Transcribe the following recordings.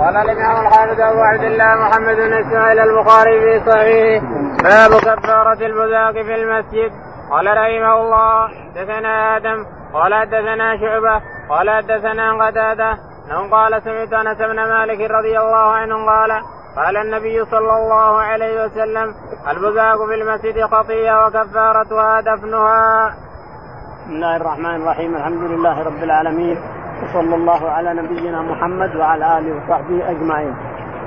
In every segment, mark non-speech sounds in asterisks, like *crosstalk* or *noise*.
قال الإمام الحافظ أبو عبد الله محمد بن إسماعيل البخاري في صحيحه باب كفارة البزاق في المسجد. قال رحمه الله حدثنا آدم قال حدثنا شعبة قال حدثنا قتادة. انه قال سمعت أنس بن مالك رضي الله عنه قال قال النبي صلى الله عليه وسلم البزاق في المسجد خطيه وكفارتها دفنها. بسم الله الرحمن الرحيم الحمد لله رب العالمين. وصلى الله على نبينا محمد وعلى آله وصحبه أجمعين.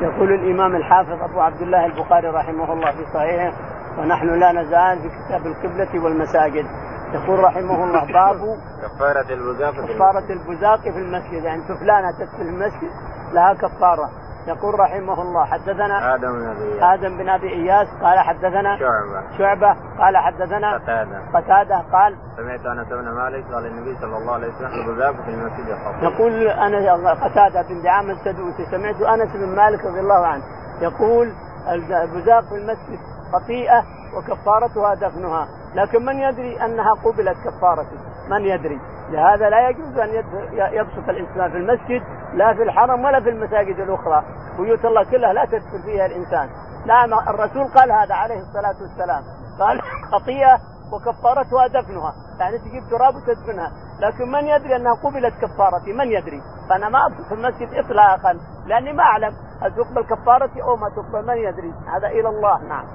يقول الإمام الحافظ أبو عبد الله البخاري رحمه الله في صحيحه ونحن لا نزال في كتاب القبلة والمساجد. يقول رحمه الله باب كفارة البزاق كفارة البزاق في المسجد يعني فلانة تدخل المسجد لها كفارة يقول رحمه الله حدثنا آدم بن أبي آدم بن أبي إياس قال حدثنا شعبة. شعبة قال حدثنا قتادة. قتادة قال سمعت أنس بن مالك قال النبي صلى الله عليه وسلم البزاق في المسجد خطية يقول أنا قتادة بن دعامة السدوسي سمعت أنس بن مالك رضي الله عنه يقول البزاق في المسجد خطيئة وكفارتها دفنها لكن من يدري أنها قبلت كفارته من يدري. لهذا لا يجوز أن يبسط الإنسان في المسجد لا في الحرم ولا في المساجد الأخرى. بيوت الله كلها لا تدخل فيها الإنسان. نعم الرسول قال هذا عليه الصلاة والسلام. قال خطيئة وكفارتها دفنها. يعني تجيب تراب وتدفنها. لكن من يدري أنها قبلت كفارتي؟ من يدري؟ فأنا ما أبسط في المسجد اطلاقا لأني ما أعلم. هل تقبل كفارتي أو ما تقبل؟ من يدري. هذا إلى الله. نعم.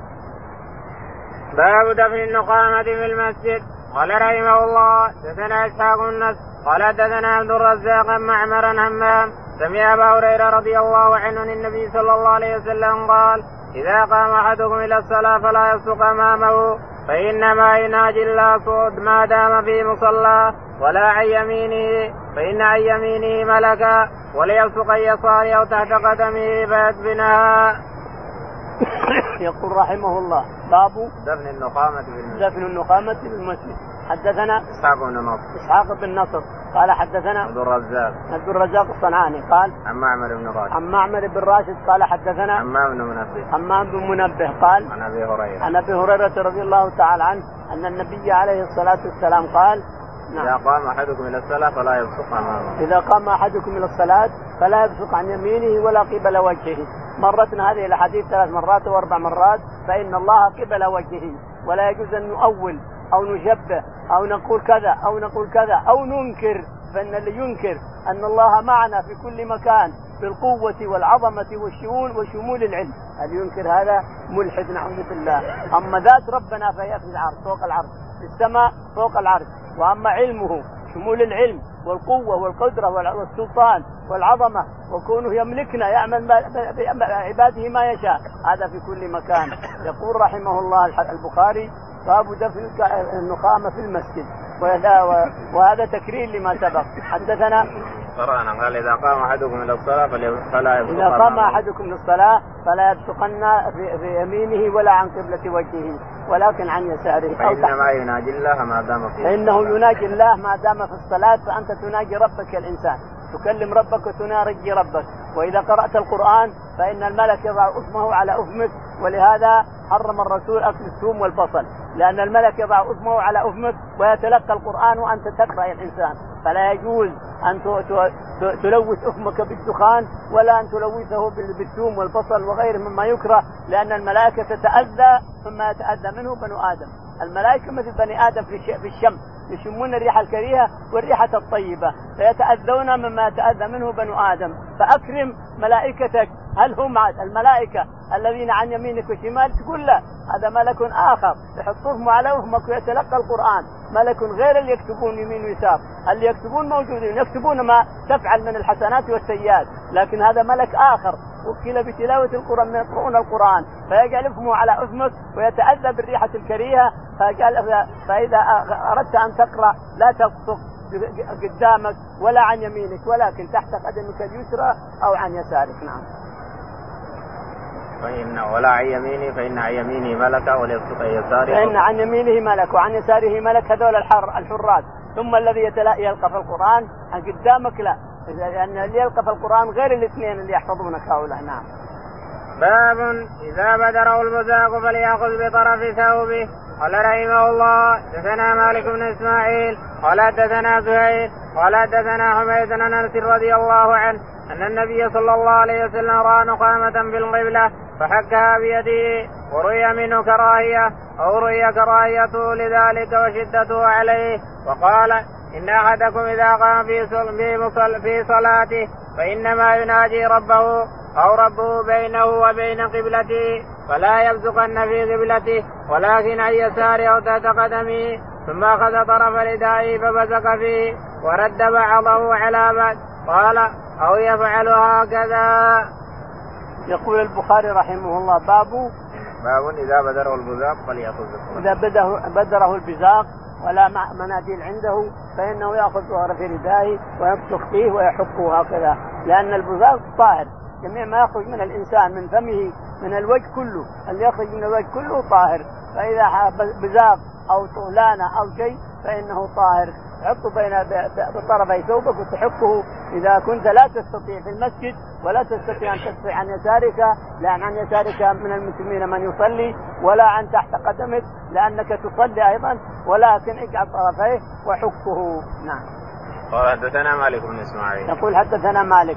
باب دفن النقامة في المسجد. قال رحمه الله دثنا إسحاق النص قال دثنا عبد الرزاق معمر همام سمع أبا هريرة رضي الله عنه عن النبي صلى الله عليه وسلم قال إذا قام أحدكم إلى الصلاة فلا يبصق أمامه فإنما يناجي الله صوت ما دام في مصلى ولا عن يمينه فإن عن يمينه ملكا وليبصق عن يساره أو تحت قدمه فيدفنها. يقول رحمه الله باب دفن النقامة في المسجد. دفن النقامة في المسجد. حدثنا إسحاق بن نصر. إسحاق بن نصر. قال حدثنا عبد الرزاق. عبد الرزاق الصنعاني. قال عن معمر بن راشد. عن معمر بن راشد قال حدثنا حمام بن منبه. حمام بن منبه قال عن أبي هريرة. عن أبي هريرة رضي الله تعالى عنه أن النبي عليه الصلاة والسلام قال إذا نعم قام أحدكم إلى الصلاة فلا يبصق أمامه. إذا قام أحدكم إلى الصلاة فلا يبصق عن يمينه ولا قبل وجهه. مرتنا هذه الأحاديث ثلاث مرات واربع مرات فإن الله قبل وجهه ولا يجوز أن نؤول أو نشبه أو نقول كذا أو نقول كذا أو ننكر فإن اللي ينكر أن الله معنا في كل مكان بالقوة والعظمة والشؤون وشمول العلم، اللي ينكر هذا؟ ملحد نعوذ بالله، أما ذات ربنا فهي في العرش فوق العرش، في السماء فوق العرش، وأما علمه شمول العلم. والقوة والقدرة والسلطان والعظمة وكونه يملكنا يعمل عباده ما يشاء. هذا في كل مكان. يقول رحمه الله البخاري باب دفن النقامة في المسجد. وهذا تكرير لما سبق. حدثنا قرانا. قال إذا قام أحدكم إلى الصلاة فلا يبصق إذا قام أحدكم للصلاه فلا يبصقن في, في يمينه ولا عن قبلة وجهه ولكن عن يساره. فإنما يناجي الله ما دام في فإنه يناجي الله ما دام في الصلاة فأنت تناجي ربك الإنسان. تكلم ربك وتناجي ربك. وإذا قرأت القرآن فإن الملك يضع أثمه على أثمك ولهذا حرم الرسول أكل الثوم والبصل. لأن الملك يضع أثمه على أثمك ويتلقى القرآن وأنت تقرأ يا الإنسان. فلا يجوز أن تلوث أثمك بالدخان ولا أن تلوثه بالثوم والبصل وغيره مما يكره لأن الملائكة تتأذى مما يتأذى منه بنو آدم. الملائكة مثل بني آدم في الشم يشمون الريح الكريهة والريحة الطيبة فيتأذون مما يتاذى منه بنو آدم. فأكرم ملائكتك هل هم الملائكة الذين عن يمينك وشمالك تقول لا هذا ملك آخر. يحط اسمه على فمك ويتلقى القرآن. ملك غير اللي يكتبون يمين ويسار. اللي يكتبون موجودين. يكتبون ما تفعل من الحسنات والسيئات. لكن هذا ملك آخر. وكل بتلاوة القرآن يقرؤون القرآن. فيجعل اسمه على أذنك ويتأذى بالريحة الكريهة. فإذا أردت أن تقرأ لا تبصق قدامك ولا عن يمينك ولكن تحت قدمك اليسرى أو عن يسارك. نعم. فإن ولا عن يمينه فإن عن يمينه ملكا وليبسط عن يساره. فإن عن يمينه ملك وعن يساره ملك هذول الحر الحراس. ثم الذي يلقى في القرآن عن قدامك؟ لا. لأن اللي يلقى في القرآن غير الاثنين اللي يحفظونك هؤلاء. نعم. باب إذا بدره البزاق فليأخذ بطرف ثوبه. قال رحمه الله دثنا مالك بن إسماعيل قال دثنا زهير قال دثنا حميد بن أنس رضي الله عنه أن النبي صلى الله عليه وسلم رأى نقامه بالقبلة فحكها بيده ورؤي منه كراهية أو رؤي كراهيته لذلك وشدته عليه وقال إن أحدكم إذا قام في في صلاته فإنما يناجي ربه أو ربه بينه وبين قبلته فلا يبزقن في قبلته ولكن عن يساره أو تحت قدمه ثم أخذ طرف ردائه فبزق فيه ورد بعضه على بعض قال أو يفعل هكذا. يقول البخاري رحمه الله باب باب إذا بدره البزاق فليأخذ إذا بدره البزاق ولا مناديل عنده فإنه يأخذ ظهر في ردائه ويبصق فيه ويحكه هكذا لأن البزاق طاهر. جميع ما يخرج من الإنسان من فمه من الوجه كله اللي يخرج من الوجه كله طاهر. فإذا بزاق أو طولانة أو شيء فإنه طاهر تحطه بين بطرفي ثوبك وتحكه إذا كنت لا تستطيع في المسجد ولا تستطيع أن تدفع عن يسارك لأن عن يسارك من المسلمين من يصلي ولا عن تحت قدمك لأنك تصلي أيضا ولكن اجعل طرفيه وحكه نعم. قال حدثنا مالك بن إسماعيل. يقول حدثنا مالك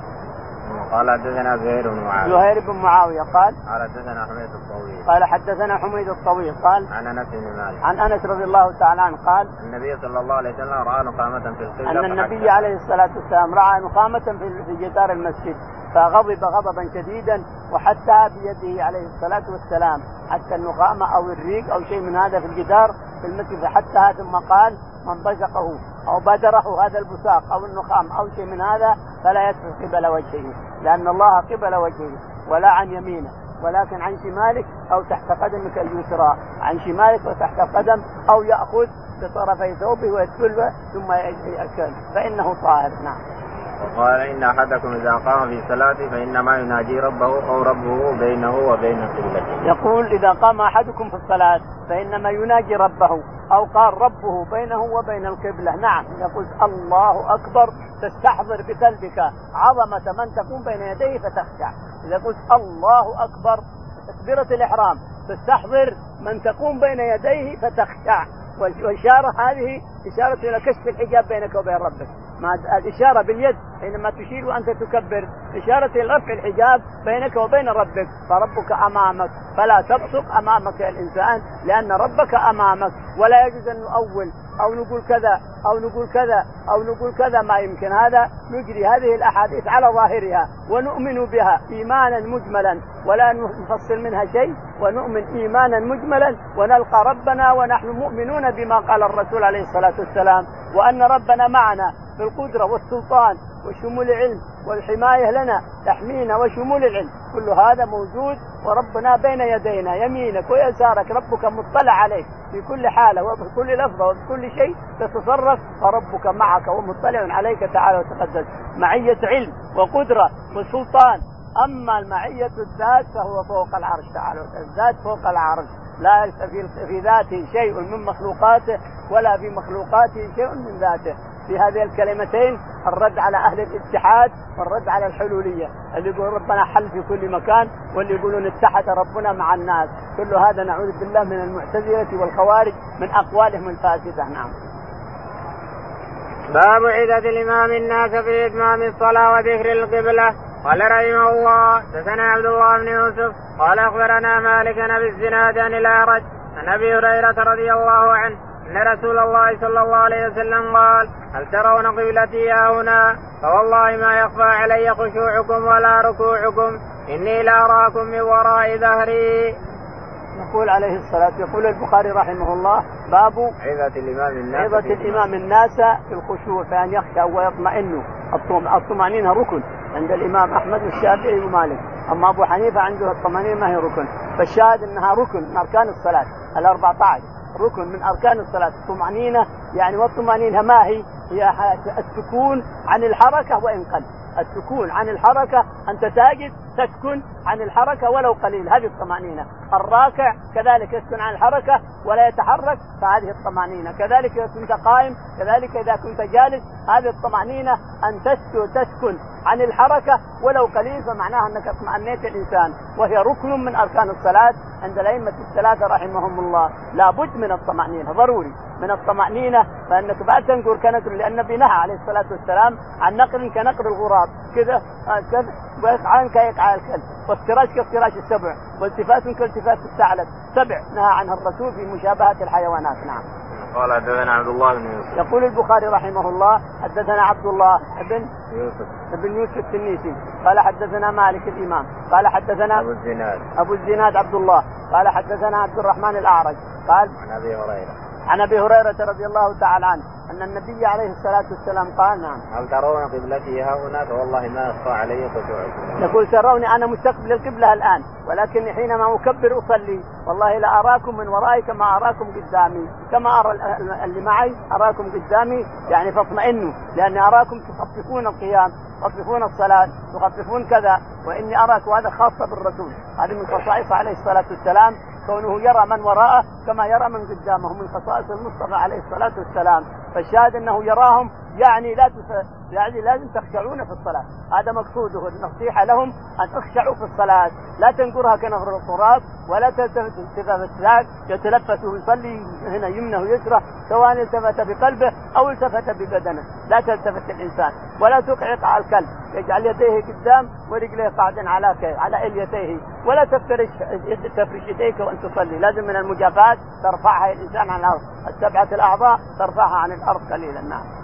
قال حدثنا زهير بن معاوية. زهير بن معاوية قال قال حدثنا حميد الطويل. قال حدثنا حميد الطويل قال عن أنس بن مالك. عن أنس رضي الله تعالى عنه قال النبي صلى الله عليه وسلم رأى نقامه في القبلة أن النبي عليه الصلاة والسلام رأى نقامه في في جدار المسجد فغضب غضبا شديدا وحتى بيده عليه الصلاة والسلام. حتى النقامه أو الريق أو شيء من هذا في الجدار في المسجد حتى ثم قال من بزقه أو بدره هذا البساق أو النخام أو شيء من هذا فلا يدخل قبل وجهه. لأن الله قبل وجهه ولا عن يمينه ولكن عن شمالك أو تحت قدمك اليسرى. عن شمالك وتحت القدم أو يأخذ بطرفي ثوبه ويدخل ثم يأكل. فإنه طاهر. نعم. وقال إن أحدكم إذا قام في صلاته فإنما يناجي ربه أو ربه بينه وبين قبلته. يقول إذا قام أحدكم في الصلاة فإنما يناجي ربه أو قال ربه بينه وبين القبلة، نعم يقول الله أكبر تستحضر بقلبك عظمة من تكون بين يديه فتخشع، إذا قلت الله أكبر تكبيرة الإحرام تستحضر من تقوم بين يديه فتخشع. والإشارة هذه إشارة إلى كشف الحجاب بينك وبين ربك. ما الإشارة باليد حينما تشير وأنت تكبر. إشارة إلى رفع الحجاب بينك وبين ربك فربك أمامك. فلا تبصق أمامك الإنسان لأن ربك أمامك. ولا يجوز أن نؤول أو نقول كذا أو نقول كذا أو نقول كذا ما يمكن. هذا نجري هذه الأحاديث على ظاهرها ونؤمن بها إيمانا مجملا. ولا نفصل منها شيء ونؤمن إيمانا مجملا ونلقى ربنا ونحن مؤمنون بما قال الرسول عليه الصلاة والسلام. وأن ربنا معنا. في القدره والسلطان وشمول العلم والحماية لنا تحمينا وشمول العلم. كل هذا موجود وربنا بين يدينا يمينك ويسارك. ربك مطلع عليك. في كل حالة وفي كل لفظة وفي كل شيء تتصرف فربك معك ومطلع عليك تعالى وتقدس. معية علم وقدرة وسلطان أما المعية الذات فهو فوق العرش تعالى الذات فوق العرش. لا في ذاته شيء من مخلوقاته ولا في مخلوقاته شيء من ذاته. في هذه الكلمتين الرد على أهل الاتحاد والرد على الحلولية. اللي يقول ربنا حل في كل مكان واللي يقولون اتحد ربنا مع الناس. كل هذا نعوذ بالله من المعتزلة والخوارج من أقوالهم الفاسدة. نعم. باب عدة الإمام الناس في إتمام الصلاة وذكر القبلة قال رحمه الله دثنا عبد الله بن يوسف قال أخبرنا مالك بن الزناد عن الأعرج عن أبي هريرة رضي الله عنه أن رسول الله صلى الله عليه وسلم قال هل ترون قبلتي هنا فوالله ما يخفى علي خشوعكم ولا ركوعكم إني لاراكم من وراء ظهري. يقول عليه الصلاة يقول البخاري رحمه الله باب عظة الإمام الناس عظة الإمام. الناس في الخشوع فأن يخشى ويطمئن. الطمأنينة ركن عند الإمام أحمد والشافعي ومالك. أما أبو حنيفة عنده الطمأنينة ما هي ركن. فالشاهد أنها ركن من أركان الصلاة. ال 14 ركن من أركان الصلاة. الطمأنينة يعني والطمأنينة ما هي؟ هي السكون عن الحركة وإن قل. السكون عن الحركة أنت ساجد تسكن عن الحركة ولو قليل. هذه الطمأنينة. الراكع كذلك يسكن عن الحركة ولا يتحرك فهذه الطمأنينة. كذلك إذا كنت قائم كذلك إذا كنت جالس هذه الطمأنينة أن تسكن تسكن عن الحركة ولو قليل فمعناها أنك اطمأنيت الإنسان. وهي ركن من أركان الصلاة عند الأئمة الثلاثة رحمهم الله. لابد من الطمأنينة. ضروري. من الطمأنينة فإنك بعد تنقر كنقر لأن النبي نهى عليه الصلاة والسلام عن نقر كنقر الغراب. كذا كذا. ويقعان كيقع الكلب. وافتراش كافتراش السبع والتفات كالتفات الثعلب. سبع نهى عنها الرسول في مشابهة الحيوانات. نعم. قال حدثنا عبد الله بن يوسف. يقول البخاري رحمه الله حدثنا عبد الله بن يوسف. بن يوسف التنيسي. قال حدثنا مالك الإمام. قال حدثنا أبو الزناد. أبو الزناد عبد الله. قال حدثنا عبد الرحمن الأعرج. قال عن أبي هريرة. عن أبي هريرة رضي الله تعالى عنه أن النبي عليه الصلاة والسلام قال نعم. هل ترون قبلتي ها هنا فوالله ما يخفى علي خشوعكم. يقول تروني أنا مستقبل القبلة الآن ولكن حينما أكبر أصلي والله لا أراكم من ورائي كما أراكم قدامي كما أرى اللي معي أراكم قدامي يعني فاطمئنوا لاني أراكم تخففون القيام تخففون الصلاة تخففون كذا وإني أراك وهذا خاصة بالرسول هذه من خصائص عليه الصلاة والسلام. كونه يرى من وراءه كما يرى من قدامه من خصائص المصطفى عليه الصلاة والسلام. فالشاهد أنه يراهم يعني لا تس... يعني لازم تخشعون في الصلاة. هذا مقصوده. النصيحة لهم أن تخشعوا في الصلاة. لا تنقرها كنظر التراب ولا تلتفت الساق يتلفت ويصلي هنا يمنه ويسره سواء التفت بقلبه أو التفت ببدنه. لا تلتفت الإنسان ولا تقعق على الكلب. يجعل يديه قدام ورجليه قاعدا على على إليتيه. ولا تفترش تفرش يديك وانت تصلي. لازم من المجافات ترفعها الانسان عن الأرض. السبعة الأعضاء ترفعها عن الأرض قليلا. نعم.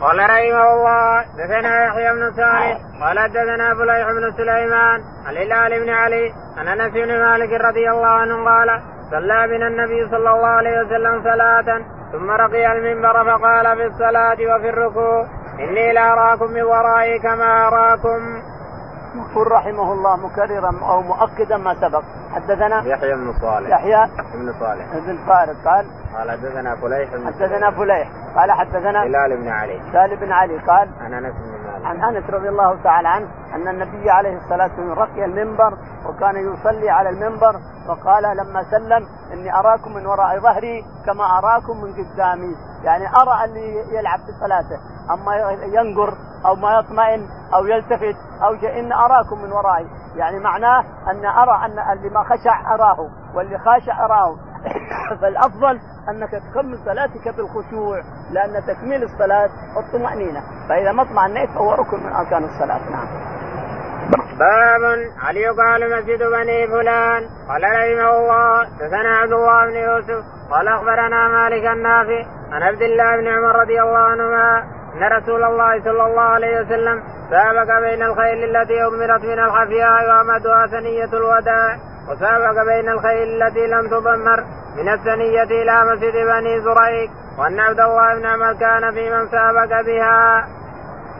قال رحمه الله دثنا يحيى بن صالح قال دثنا فليح بن سليمان عن هلال بن علي عن أنس بن مالك رضي الله عنه قال صلى بنا النبي صلى الله عليه وسلم صلاة ثم رقي المنبر فقال في الصلاة وفي الركوع إني لأراكم من ورائي كما أراكم. يقول رحمه الله مكررا أو مؤكدا ما سبق. حدثنا يحيى بن صالح. يحيى بن صالح. بن فارس قال قال حدثنا فليح حدثنا فليح. قال حدثنا هلال بن علي. هلال بن علي قال عن أنس بن عن أنس رضي الله تعالى عنه أن النبي عليه الصلاة والسلام رقي المنبر وكان يصلي على المنبر وقال لما سلم إني أراكم من وراء ظهري كما أراكم من قدامي. يعني أرى اللي يلعب في صلاته. أما ينقر أو ما يطمئن أو يلتفت أو شيء ان أراكم من ورائي. يعني معناه أن أرى أن اللي ما خشع أراه واللي خاشع أراه. *coughs* فالافضل أنك تكمل صلاتك بالخشوع لأن تكميل الصلاة الطمانينه فإذا ما اطمأنيت فهو ركن من أركان الصلاة. نعم. باب هل يقال مسجد بني فلان؟ قال رحمه الله دثنا عبد الله بن يوسف قال أخبرنا مالك النافع عن عبد الله بن عمر رضي الله عنهما أن رسول الله صلى الله عليه وسلم سابق بين الخيل التي أمرت من الخفياء وأمدها ثنية الوداع. وسابق بين الخيل التي لم تضمر من الثنية إلى مسجد بني زريق وأن عبد الله بن عمر كان في من سابق بها.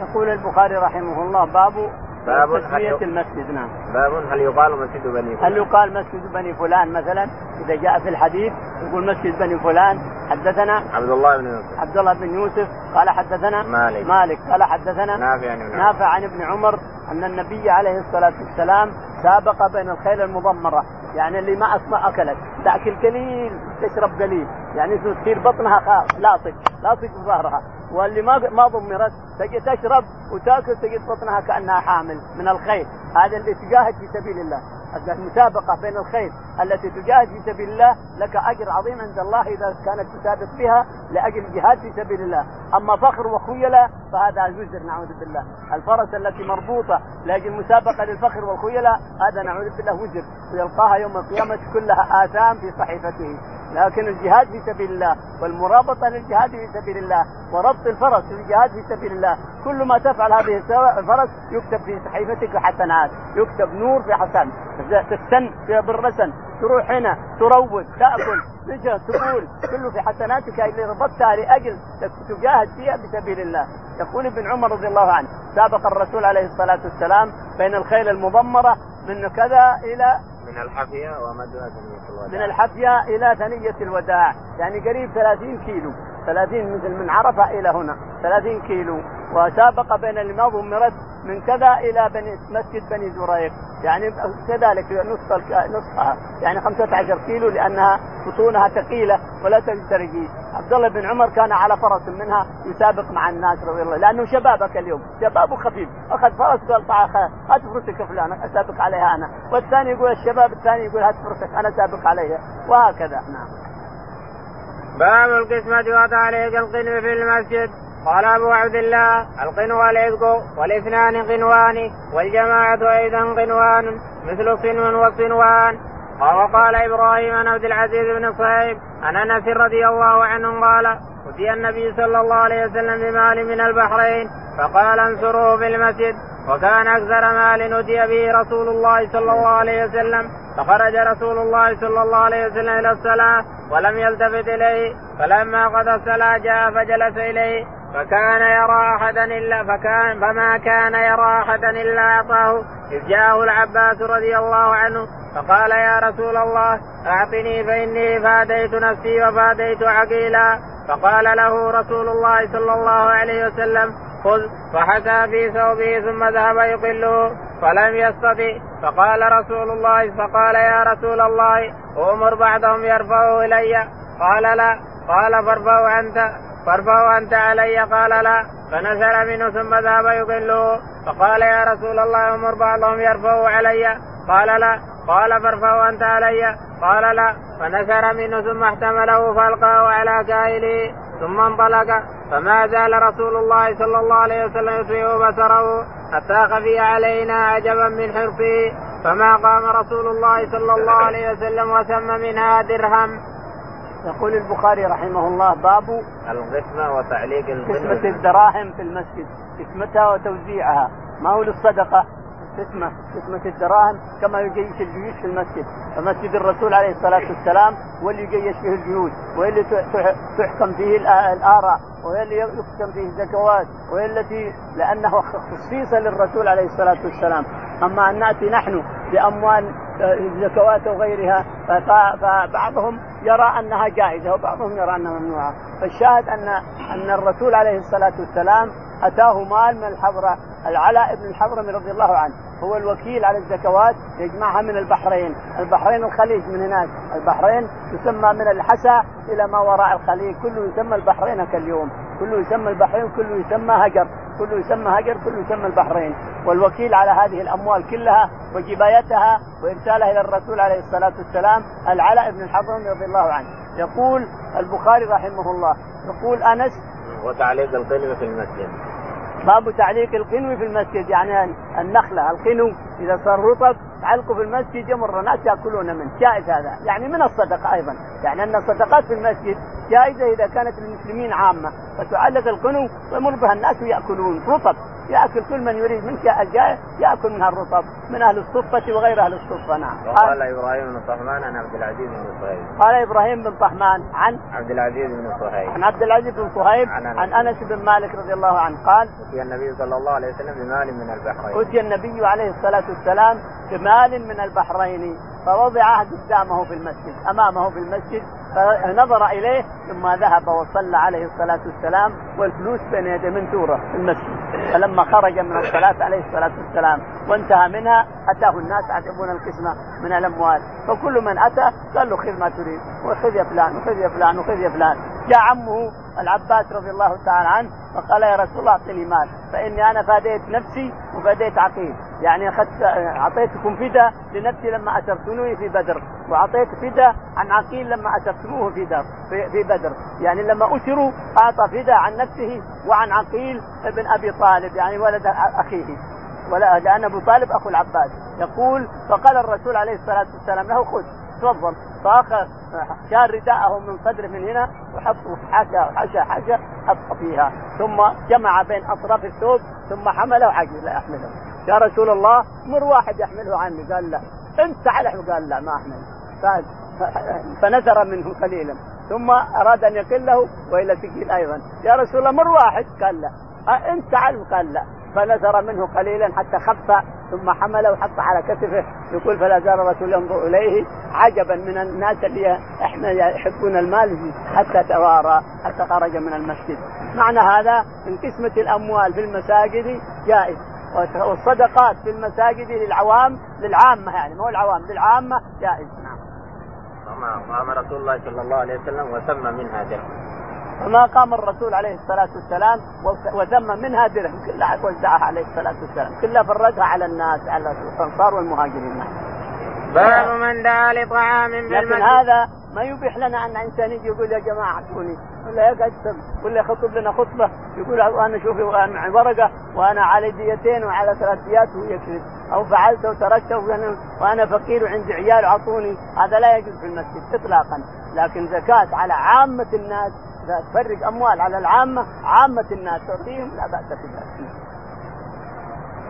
يقول البخاري رحمه الله باب باب تسمية المسجد نعم. باب هل يقال مسجد بني فلان؟ هل يقال مسجد بني فلان مثلا؟ إذا جاء في الحديث يقول مسجد بني فلان حدثنا عبد الله بن يوسف. عبد الله بن يوسف قال حدثنا مالك. مالك قال حدثنا نافع عن ابن عمر. نافع عن ابن عمر أن النبي عليه الصلاة والسلام سابق بين الخيل المضمرة يعني اللي ما أسمع أكلت. تأكل قليل تشرب قليل. يعني تصير بطنها لاصق لاصق في ظهرها. واللي ما ما ضمرت تجي تشرب وتاكل تجد بطنها كأنها حامل من الخيل هذا اللي تجاهد في سبيل الله. المسابقة بين الخيل التي تجاهد في سبيل الله لك أجر عظيم عند الله إذا كانت تسابق بها لأجل الجهاد في سبيل الله، أما فخر وخيلاء فهذا الوزر نعوذ بالله، الفرس التي مربوطة لأجل مسابقه للفخر والخيلاء هذا نعوذ بالله وزر. ويلقاها يوم القيامة كلها آثام في صحيفته، لكن الجهاد في سبيل الله والمرابطة للجهاد في سبيل الله وربط الفرس للجهاد في سبيل الله كل ما تفعل هذه الفرس يكتب في صحيفتك حسنات يكتب نور في حسن تستن في بالرسن تروح هنا تروض تأكل تجهز تقول كله في حسناتك اللي ربطتها لأجل تجاهد فيها بسبيل الله. يقول ابن عمر رضي الله عنه سابق الرسول عليه الصلاة والسلام بين الخيل المضمرة من كذا إلى من الحفية ومدها ثنية الوداع من الحفية إلى ثنية الوداع يعني قريب 30 كيلو. 30 مثل من عرفة إلى هنا 30 كيلو. وسابق بين اللي ما ضمرت من كذا إلى بني مسجد بني زريق. يعني كذلك نصف نصفها يعني 15 كيلو لأنها بطونها ثقيلة ولا تجترجي عبد الله بن عمر كان على فرس منها يسابق مع الناس رضي الله لأنه شبابك اليوم. شبابه خفيف. أخذ فرس قال هات فرسك فلان أسابق عليها أنا. والثاني يقول الشباب الثاني يقول هات فرسك أنا سابق عليها. وهكذا. نعم. باب القسمة وتعليق القنو في المسجد. قال أبو عبد الله القنو والعتق والإثنان قنوان والجماعة أيضا قنوان مثل صنو وصنوان. وقال إبراهيم عن عبد العزيز بن صهيب عن أنس رضي الله عنه قال أتي النبي صلى الله عليه وسلم بمال من البحرين فقال انصروه في المسجد. وكان أكثر مال أتي به رسول الله صلى الله عليه وسلم. فخرج رسول الله صلى الله عليه وسلم إلى الصلاة ولم يلتفت إليه. فلما قضى الصلاة جاء فجلس إليه. فكان يرى أحدا إلا فكان فما كان يرى أحدا إلا أعطاه. إذ جاءه العباس رضي الله عنه فقال يا رسول الله أعطني فإني فاديت نفسي وفاديت عقيلا. فقال له رسول الله صلى الله عليه وسلم خذ فحكى في ثوبه ثم ذهب يقله فلم يستطع. فقال رسول الله فقال يا رسول الله أمر بعضهم يرفعه إلي. قال لا. قال فارفعه أنت. فارفعه أنت علي. قال لا. فنزل منه ثم ذهب يقله. فقال يا رسول الله أمر بعضهم يرفعه علي. قال لا. قال فارفعه أنت علي. قال لا. فنزل منه ثم احتمله فألقاه على كاهله ثم انطلق. فما زال رسول الله صلى الله عليه وسلم يطفئ بصره حتى خفي علينا عجبا من حرصه. فما قام رسول الله صلى الله عليه وسلم وسم منها درهم. يقول البخاري رحمه الله باب القسمة وتعليق قسمة الدراهم في المسجد قسمتها وتوزيعها. ما هو للصدقة؟ قسمة قسمة الدراهم كما يجيش الجيوش في المسجد. فمسجد الرسول عليه الصلاة والسلام هو اللي يجيش فيه الجيوش وهي اللي تحكم فيه الآراء وهي اللي يحكم فيه الزكوات وهي التي لأنه خصيصة للرسول عليه الصلاة والسلام. أما أن نأتي نحن بأموال الزكوات وغيرها فبعضهم يرى أنها جائزة وبعضهم يرى أنها ممنوعة، فالشاهد ان أن الرسول عليه الصلاة والسلام أتاه مال من الحضرة العلاء بن الحضرمي رضي الله عنه. هو الوكيل على الزكوات يجمعها من البحرين، البحرين الخليج من هناك، البحرين تسمى من الحسا إلى ما وراء الخليج، كله يسمى البحرين كاليوم، كله يسمى البحرين، كله يسمى هجر، كله يسمى هجر، كله يسمى البحرين، والوكيل على هذه الأموال كلها وجبايتها وإرسالها إلى الرسول عليه الصلاة والسلام العلاء بن الحضرمي رضي الله عنه، يقول البخاري رحمه الله، يقول أنس وتعليق الكلمة في المسجد. باب تعليق القنو في المسجد يعني النخلة القنو إذا صار رطب تعلقه في المسجد يمر الناس يأكلون منه جائز هذا يعني من الصدقة أيضا يعني أن الصدقات في المسجد جائزة إذا كانت للمسلمين عامة فتعلق القنو ويمر بها الناس ويأكلون رطب. ياكل كل من يريد من جاء الجائع ياكل منها الرطب من أهل الصفة وغير أهل الصفة نعم. وقال إبراهيم بن طهمان عن عبد العزيز بن صهيب. قال إبراهيم بن طهمان عن عبد العزيز بن صهيب. عن عبد العزيز بن صهيب عن, عن أنس بن مالك رضي الله عنه قال أتي النبي صلى الله عليه وسلم بمال من البحرين. أتي النبي عليه الصلاة والسلام بمال من البحرين فوضعه قدامه في المسجد أمامه في المسجد فنظر إليه ثم ذهب وصلى عليه الصلاة والسلام والفلوس بين يدي منثوره في المسجد. فلما خرج من الصلاة عليه الصلاة والسلام وانتهى منها أتاه الناس يحسبون القسمة من الأموال. فكل من أتى قال له خذ ما تريد وخذ يا فلان وخذ يا فلان وخذ يا فلان. جاء عمه العباس رضي الله تعالى عنه فقال يا رسول الله أعطني مال فإني أنا فاديت نفسي وفاديت عقيل. يعني أخذت أعطيتكم فدا لنفسي لما اسرتني في بدر. وأعطيت فدا عن عقيل لما اسرتموه في در في, بدر. يعني لما أسروا أعطى فدا عن نفسه وعن عقيل ابن أبي طالب يعني ولد أخيه. ولا لأن أبو طالب أخو العباس. يقول فقال الرسول عليه الصلاة والسلام له خذ تفضل. فأخذ شال رداءه من صدره من هنا وحطه حاشا حاشا حاشا حط فيها. ثم جمع بين أطراف الثوب ثم حمله وعجل لا يحمله. يا رسول الله مر واحد يحمله عني قال لا أنت تعال قال لا ما أحمل. فنزر منه قليلا. ثم أراد أن يقله وإلى ثقيل أيضا. يا رسول الله مر واحد. قال لا. أنت تعال قال لا. فنزر منه قليلا حتى خف ثم حمله وحط على كتفه. يقول فلا زال الرسول ينظر إليه عجبا من الناس اللي إحنا يحبون المال حتى توارى حتى خرج من المسجد. معنى هذا من قسمة الأموال في المساجد جائز. والصدقات في المساجد للعوام للعامة يعني مو العوام للعامة جائز. نعم. قام رسول الله صلى الله عليه وسلم وسمى منها درهم. فما قام الرسول عليه الصلاة والسلام وذم منها درهم. كلها وزعها عليه الصلاة والسلام. كلها فرقها على الناس على الأنصار والمهاجرين. باب من دعا لطعام في لكن هذا ما يبيح لنا أن إنسان يجي يقول يا جماعة أعطوني. ولا يقعد ولا يخطب لنا خطبة. يقول أنا شوفي وأنا ورقة وأنا على ديتين وعلى ثلاث ديات ويكذب أو فعلت وتركت وأنا, وأنا فقير وعندي عيال أعطوني. هذا لا يجوز في المسجد اطلاقا. لكن زكاة على عامة الناس تفرق أموال على العامة عامة الناس تعطيهم لا بأس في ذلك.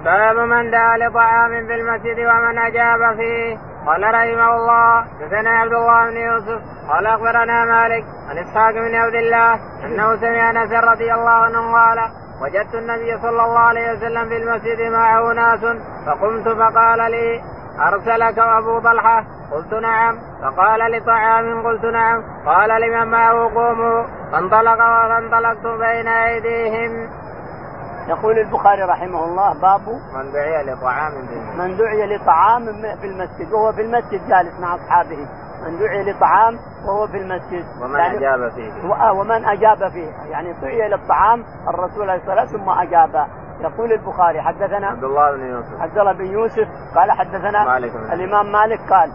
باب من دعا لطعام في المسجد ومن أجاب فيه. قال رحمه الله حدثنا عبد الله بن يوسف قال أخبرنا مالك عن إسحاق بن عبد الله أنه سمع أنس رضي الله عنه قال وجدت النبي صلى الله عليه وسلم في المسجد معه ناس فقمت فقال لي أرسلك أبو طلحة؟ قلت نعم. فقال لطعام؟ قلت نعم. قال لمن معه قوموا؟ فانطلق فانطلقت بين أيديهم. يقول البخاري رحمه الله باب من دعي لطعام من دعي لطعام في المسجد وهو في المسجد جالس مع أصحابه. من دعي لطعام وهو في المسجد. ومن يعني أجاب فيه. آه، ومن أجاب فيه. يعني دعي للطعام الرسول عليه الصلاة والسلام ثم أجاب. يقول البخاري حدثنا عبد الله بن يوسف. عبد الله بن يوسف قال حدثنا مالك الإمام مالك قال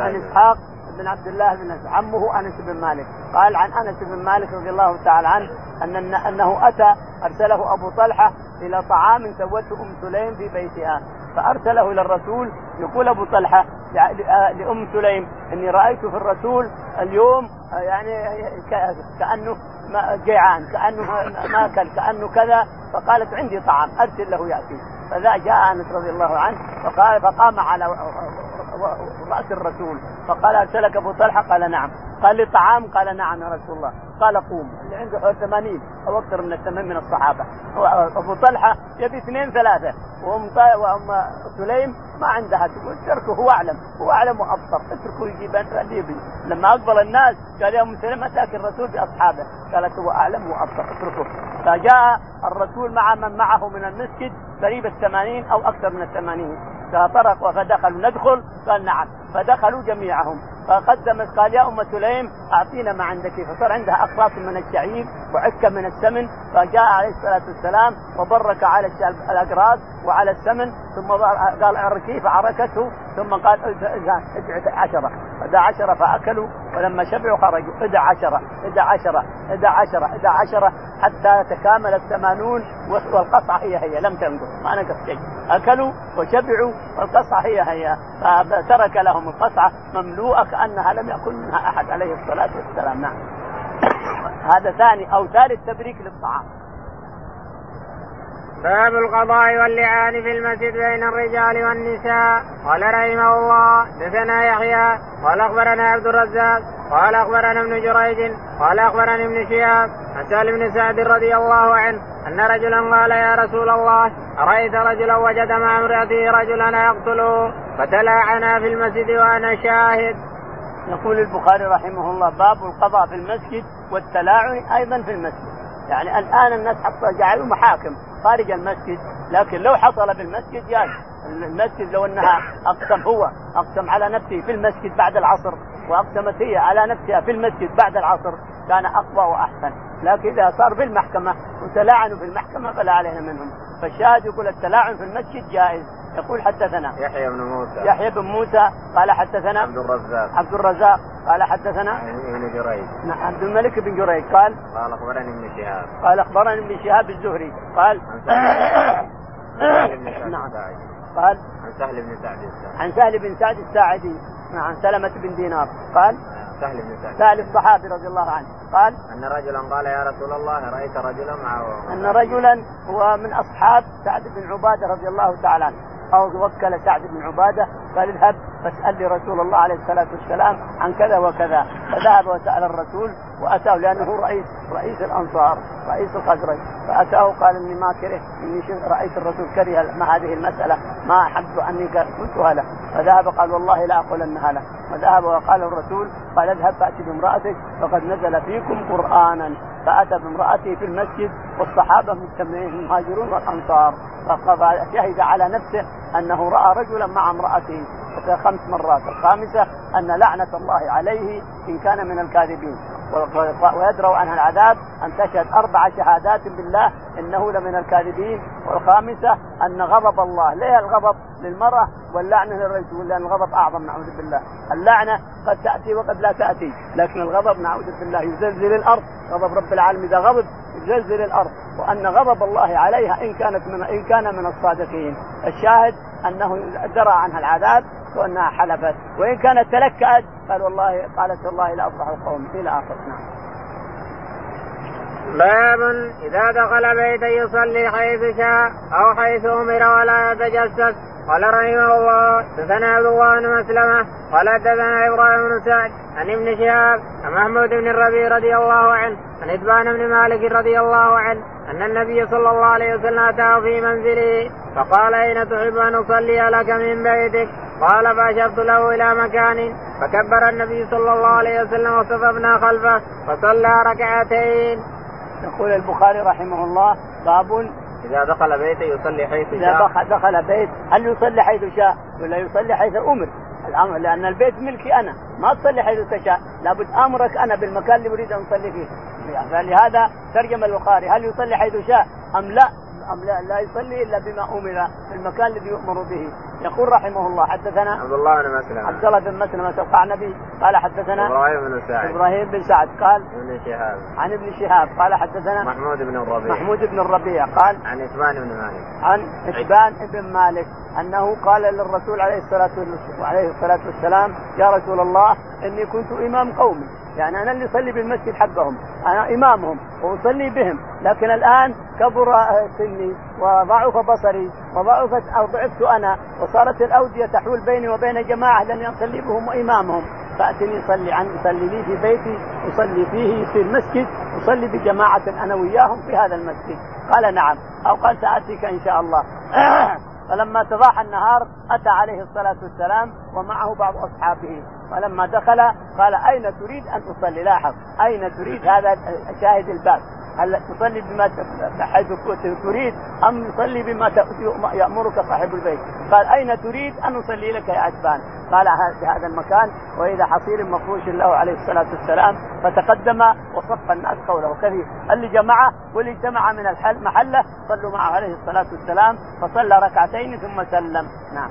عن إسحاق بن عبد الله بن عمه أنس بن مالك. قال عن أنس بن مالك رضي الله تعالى عنه ان أنه أتى أرسله أبو طلحة إلى طعام سوته أم سليم في بيتها. فأرسله إلى الرسول يقول أبو طلحة لأم سليم إني رأيت في الرسول اليوم يعني كأنه جيعان كأنه ما أكل كأنه كذا. فقالت عندي طعام أرسل له يأتي. فذا جاء أنس رضي الله عنه فقال فقام على رأس الرسول. فقال ارسلك أبو طلحة؟ قال نعم. قال لي طعام قال نعم يا رسول الله. قال قوم اللي عنده حوالي 80 أو أكثر من الثمانين من الصحابة. أبو طلحة يبي اثنين ثلاثة وأم وأم سليم ما عندها. تقول اتركه هو أعلم هو أعلم وأبصر. اتركه يجيب يبي لما أقبل الناس قال يا أم سليم اتاك الرسول بأصحابه؟ قالت هو أعلم وأبصر. اتركه. فجاء الرسول مع من معه من المسجد قريب الثمانين أو أكثر من الثمانين. فطرق فدخلوا ندخل؟ قال نعم. فدخلوا جميعهم. فقدمت قال يا ام سليم أعطينا ما عندك. فصار عندها اقراص من الشعير وعكه من السمن فجاء عليه الصلاة والسلام وبرك على الاقراص وعلى السمن ثم قال عركيه فعركته ثم قال ادع عشرة. ادع عشرة فأكلوا ولما شبعوا خرجوا. ادع عشره ادع عشره ادع عشره ادع عشره حتى تكامل الثمانون والقصعة هي هي لم تنقص ما نقص شيء. أكلوا وشبعوا والقصعة هي هي. فترك لهم القصعة مملوءة كأنها لم يكن منها أحد عليه الصلاة والسلام. نعم. هذا ثاني أو ثالث تبريك للطعام. باب القضاء واللعان في المسجد بين الرجال والنساء قال رحمه الله دثنا يحيى قال أخبرنا عبد الرزاق قال أخبرنا ابن جريج قال أخبرني ابن شهاب عن سهل بن سعد رضي الله عنه أن رجلا قال يا رسول الله أرأيت رجلا وجد مع امراته رجلا يقتله فتلاعنا في المسجد وأنا شاهد. يقول البخاري رحمه الله باب القضاء في المسجد والتلاعن أيضا في المسجد. يعني الآن الناس حتى جعلوا محاكم خارج المسجد لكن لو حصل في المسجد جاز المسجد لو أنها أقسم هو أقسم على نفسه في المسجد بعد العصر وأقسمت هي على نفسها في المسجد بعد العصر كان أقوى وأحسن. لكن إذا صار في المحكمه وتلاعنوا في المحكمة فلا علينا منهم. فالشاهد يقول التلاعن في المسجد جائز. يقول حدثنا. يحيى بن موسى. يحيى بن موسى قال حدثنا. عبد الرزاق. عبد الرزاق قال حدثنا. ابن جريج. نعم عبد الملك بن جريج قال. قال أخبرني ابن شهاب. قال أخبرني ابن شهاب الزهري. قال. نعم. قال. عن سهل بن سعد الساعدي. عن سهل بن سعد الساعدي. عن سلمة بن دينار. قال. سهل بن سعد. سهل الصحابي رضي الله عنه. قال. أن رجلا قال يا رسول الله رأيت رجلا معه. أن رجلا هو من أصحاب سعد بن عبادة رضي الله تعالى عنه. أو وكل سعد بن عبادة. قال اذهب فاسأل لي رسول الله عليه الصلاة والسلام عن كذا وكذا. فذهب وسأل الرسول وأتاه لأنه رئيس رئيس الأنصار رئيس الخزرج فأتاه قال إني ما كره اني رأيت الرسول كره ما هذه المسألة. ما احب أني قلتها له. فذهب قال والله لا أقولنها له. وذهب وقال الرسول قال اذهب فأتي بامرأتك فقد نزل فيكم قرآنا. فأتى بامراته في المسجد والصحابة مجتمعين المهاجرون والأنصار. فشهد على نفسه أنه رأى رجلا مع امرأته خمس مرات. الخامسة أن لعنة الله عليه إن كان من الكاذبين. ويدرأ عنها العذاب أن تشهد أربع شهادات بالله إنه لمن الكاذبين. والخامسة أن غضب الله. ليه الغضب؟ للمرأة واللعنة للرجل. لأن الغضب أعظم نعوذ بالله. اللعنة قد تأتي وقد لا تأتي لكن الغضب نعوذ بالله. يزلزل الأرض. غضب رب العالمين. إذا غضب يزلزل الأرض. وأن غضب الله عليها إن كانت من إن كان من الصادقين. الشاهد أنه درى عنها العذاب وأنها حلفت وإن كانت تلكأت قال والله قالت والله لا افرح القوم إلى آخر نعم. باب إذا دخل بيتا يصلي حيث شاء أو حيث أمر ولا يتجسس قال رحمه الله حدثنا عبد الله بن مسلمة قال حدثنا إبراهيم بن سعد عن ابن شهاب عن محمود بن الربيع رضي الله عنه عن اتبان بن مالك رضي الله عنه أن النبي صلى الله عليه وسلم أتاه في منزله فقال أين تحب أن أصلي لك من بيتك؟ قال فأشرت له إلى مكان فكبر النبي صلى الله عليه وسلم وصففنا خلفه فصلى ركعتين. يقول البخاري رحمه الله باب إذا دخل بيته يصلي حيث شاء. إذا دخل بيت هل يصلي حيث شاء ولا يصلي حيث أمر؟ الأمر لأن البيت ملكي أنا ما تصلي حيث تشاء. لابد أمرك أنا بالمكان اللي أريد أن أصلي فيه. فلهذا ترجم البخاري هل يصلي حيث شاء أم لا؟ أم لا, لا يصلي إلا بما أمر في المكان الذي يؤمر به. يقول رحمه الله حدثنا عبد الله بن مسلم عبد الله بن مسلم القعنبي قال حدثنا إبراهيم بن سعد. إبراهيم بن سعد. قال ابن شهاب. عن ابن شهاب. قال حدثنا محمود بن الربيع. محمود بن الربيع. قال عن عثمان بن مالك. عن عثمان بن مالك أنه قال للرسول عليه الصلاة والسلام عليه الصلاة والسلام يا رسول الله إني كنت إمام قومي. يعني أنا اللي اصلي بالمسجد حقهم أنا إمامهم وأصلي بهم. لكن الآن كبر سني وضعف بصري وضعفت أو ضعفت أنا وصارت الأودية تحول بيني وبين جماعة لاني اصلي بهم وإمامهم. فأتني صلي عن صلي لي في بيتي أصلي فيه يصير مسجد أصلي بجماعة أنا وياهم في هذا المسجد. قال نعم. أو قال سأتيك إن شاء الله. *clears throat* فلما تضاح النهار أتى عليه الصلاة والسلام ومعه بعض أصحابه. فلما دخل قال أين تريد أن تصلي لاحظ. أين تريد؟ هذا شاهد الباب. هل تصلي بما حيث تريد أم تصلي بما يأمرك صاحب البيت؟ قال أين تريد أن أصلي لك يا عتبان؟ قال في هذا المكان واذا حصير مفروش له عليه الصلاة والسلام فتقدم وصف الناس حوله كثير. اللي جمعه واللي اجتمع من الحل محلة صلوا معه عليه الصلاة والسلام فصلى ركعتين ثم سلم. نعم.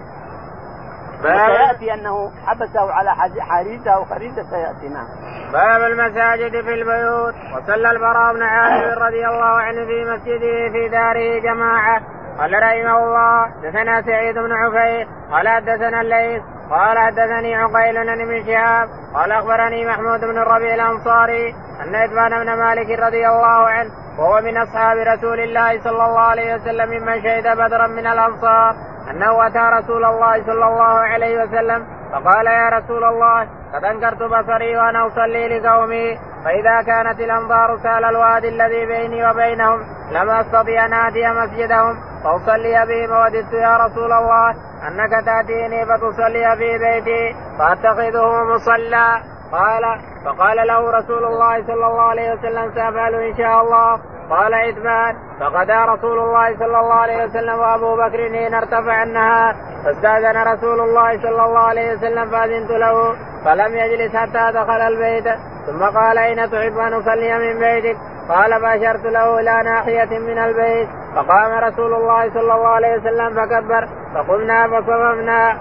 سياتي أنه حبسه على حريته أو خريجه سيأتي نعم. باب المساجد في البيوت. وصلى البراء بن عازب رضي الله عنه في مسجده في داره جماعة. قال رحمه الله دثنا سعيد بن عفير. قال حدثنا الليث. قال حدثني عقيل بن ابن شهاب. قال أخبرني محمود بن الربيع الأنصاري أن ادبان بن مالك رضي الله عنه وهو من أصحاب رسول الله صلى الله عليه وسلم ممن شهد بدرا من الأنصار. أنه أتى رسول الله صلى الله عليه وسلم فقال يا رسول الله قد أنكرت بصري وأنا أصلي لقومي فإذا كانت الأنظار سأل الوادي الذي بيني وبينهم لم استطع أن آتي مسجدهم فأصلي بهم ووددت يا رسول الله أنك تأتيني فتصلي في بيتي فأتخذه مصلى. قال فقال له رسول الله صلى الله عليه وسلم سأفعل إن شاء الله. قال عثمان فغدا رسول الله صلى الله عليه وسلم وأبو بكر حين ارتفع النهار فاستأذن رسول الله صلى الله عليه وسلم فأذنت له فلم يجلس حتى دخل البيت. ثم قال أين تحب أن أصلي من بيتك؟ قال فأشرت له إلى ناحية من البيت. فقام رسول الله صلى الله عليه وسلم فكبر فقمنا فصففنا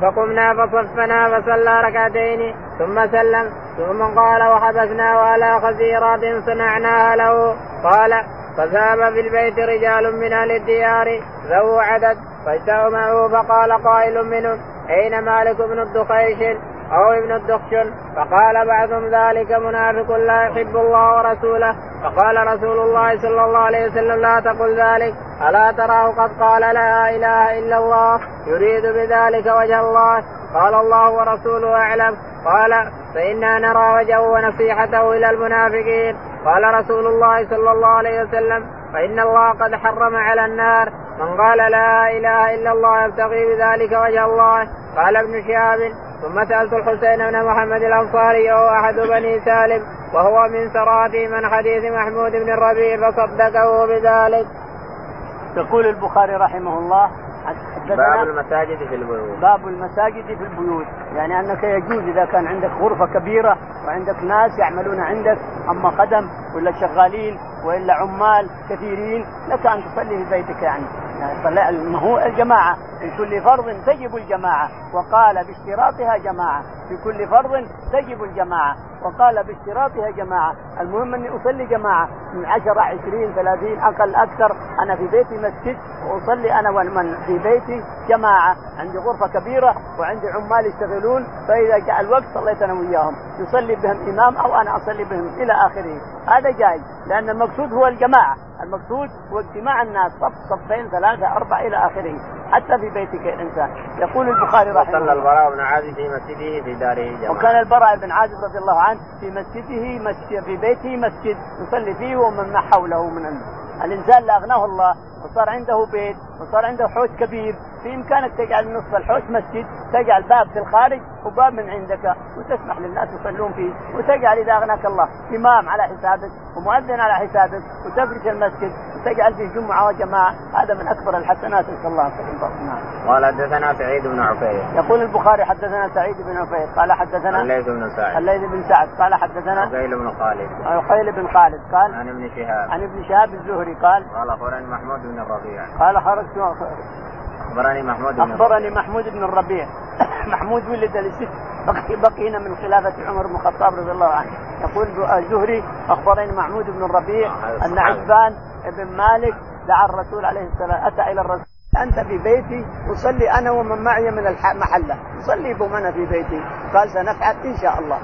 فقمنا فصفنا فصلى ركعتين ثم سلم ثم قال وحبسناه على خزيرات صنعناها له. قال فذهب في البيت رجال من أهل الديار ذو عدد فاجتمعوا فقال قائل منهم أين مالك بن الدخيش؟ أو ابن الدخشن فقال بعضهم ذلك منافق لا يحب الله ورسوله. فقال رسول الله صلى الله عليه وسلم لا تقل ذلك. ألا تراه قد قال لا إله إلا الله يريد بذلك وجه الله. قال الله ورسوله أعلم. قال فإنا نرى وجهه ونصيحته إلى المنافقين. قال رسول الله صلى الله عليه وسلم فإن الله قد حرم على النار. من قال لا إله إلا الله يبتغي بذلك وجه الله. قال ابن شهاب ثم سألت الحسين بن محمد الأنصاري وهو أحد بني سالم؟ وهو من سراته من حديث محمود بن الربيع فصدقه بذلك. يقول البخاري رحمه الله باب المساجد في البيوت. باب المساجد في البيوت. يعني أنك يجوز إذا كان عندك غرفة كبيرة وعندك ناس يعملون عندك أما خدم ولا شغالين وإلا عمال كثيرين لك أن تصلي في بيتك يعني. ما هو الجماعة في كل فرض تجب الجماعة. وقال باشتراطها جماعة في كل فرض تجب الجماعة. وقال باشتراطها جماعة. المهم أني أصلي جماعة. من عشرة عشرين ثلاثين أقل أكثر أنا في بيتي مسجد وأصلي أنا ومن في بيتي جماعة. عندي غرفة كبيرة وعندي عمال يشتغلون فإذا جاء الوقت صليت أنا وياهم. يصلي بهم إمام أو أنا أصلي بهم إلى آخره. هذا جاي لأن المقصود هو الجماعة. المقصود هو اجتماع الناس صف صفين ثلاثة أربعة إلى آخره. حتى في بيتك الإنسان. يقول البخاري رحمه الله. البراء بن عازب في مسجده في داره جماعة. وكان البراء بن عازب رضي الله عنه في مسجده مسجد في بيته مسجد يصلي فيه ومن حوله من الإنسان اللي أغناه الله وصار عنده بيت وصار عنده حوش كبير في إمكانك تجعل نصف الحوش مسجد تجعل باب في الخارج وباب من عندك وتسمح للناس يصلون فيه وتجعل إذا أغناك الله إمام على حسابك ومؤذن على حسابك وتفرش المسجد وتجعل فيه جمعة وجماعة. هذا من أكبر الحسنات نسأل الله نعم. قال حدثنا سعيد بن عفير. يقول البخاري حدثنا سعيد بن عفير قال حدثنا الليث بن سعد. الليث بن سعد قال حدثنا عقيل بن خالد. عقيل بن خالد قال عن ابن شهاب. عن ابن شهاب الزهري. قال؟ قال أخبرني محمود بن الربيع. قال خرجت أخبرني محمود بن أخبرني محمود بن الربيع. *coughs* محمود ولد لست بقي بقينا من خلافة عمر بن الخطاب رضي الله عنه. يقول الزهري أخبرني محمود بن الربيع آه، أن عجبان بن مالك دعا الرسول عليه السلام أتى إلى الرسول. أنت في بيتي أصلي أنا ومن معي من المحلة صلي بهم أنا في بيتي. قال سنفعل إن شاء الله.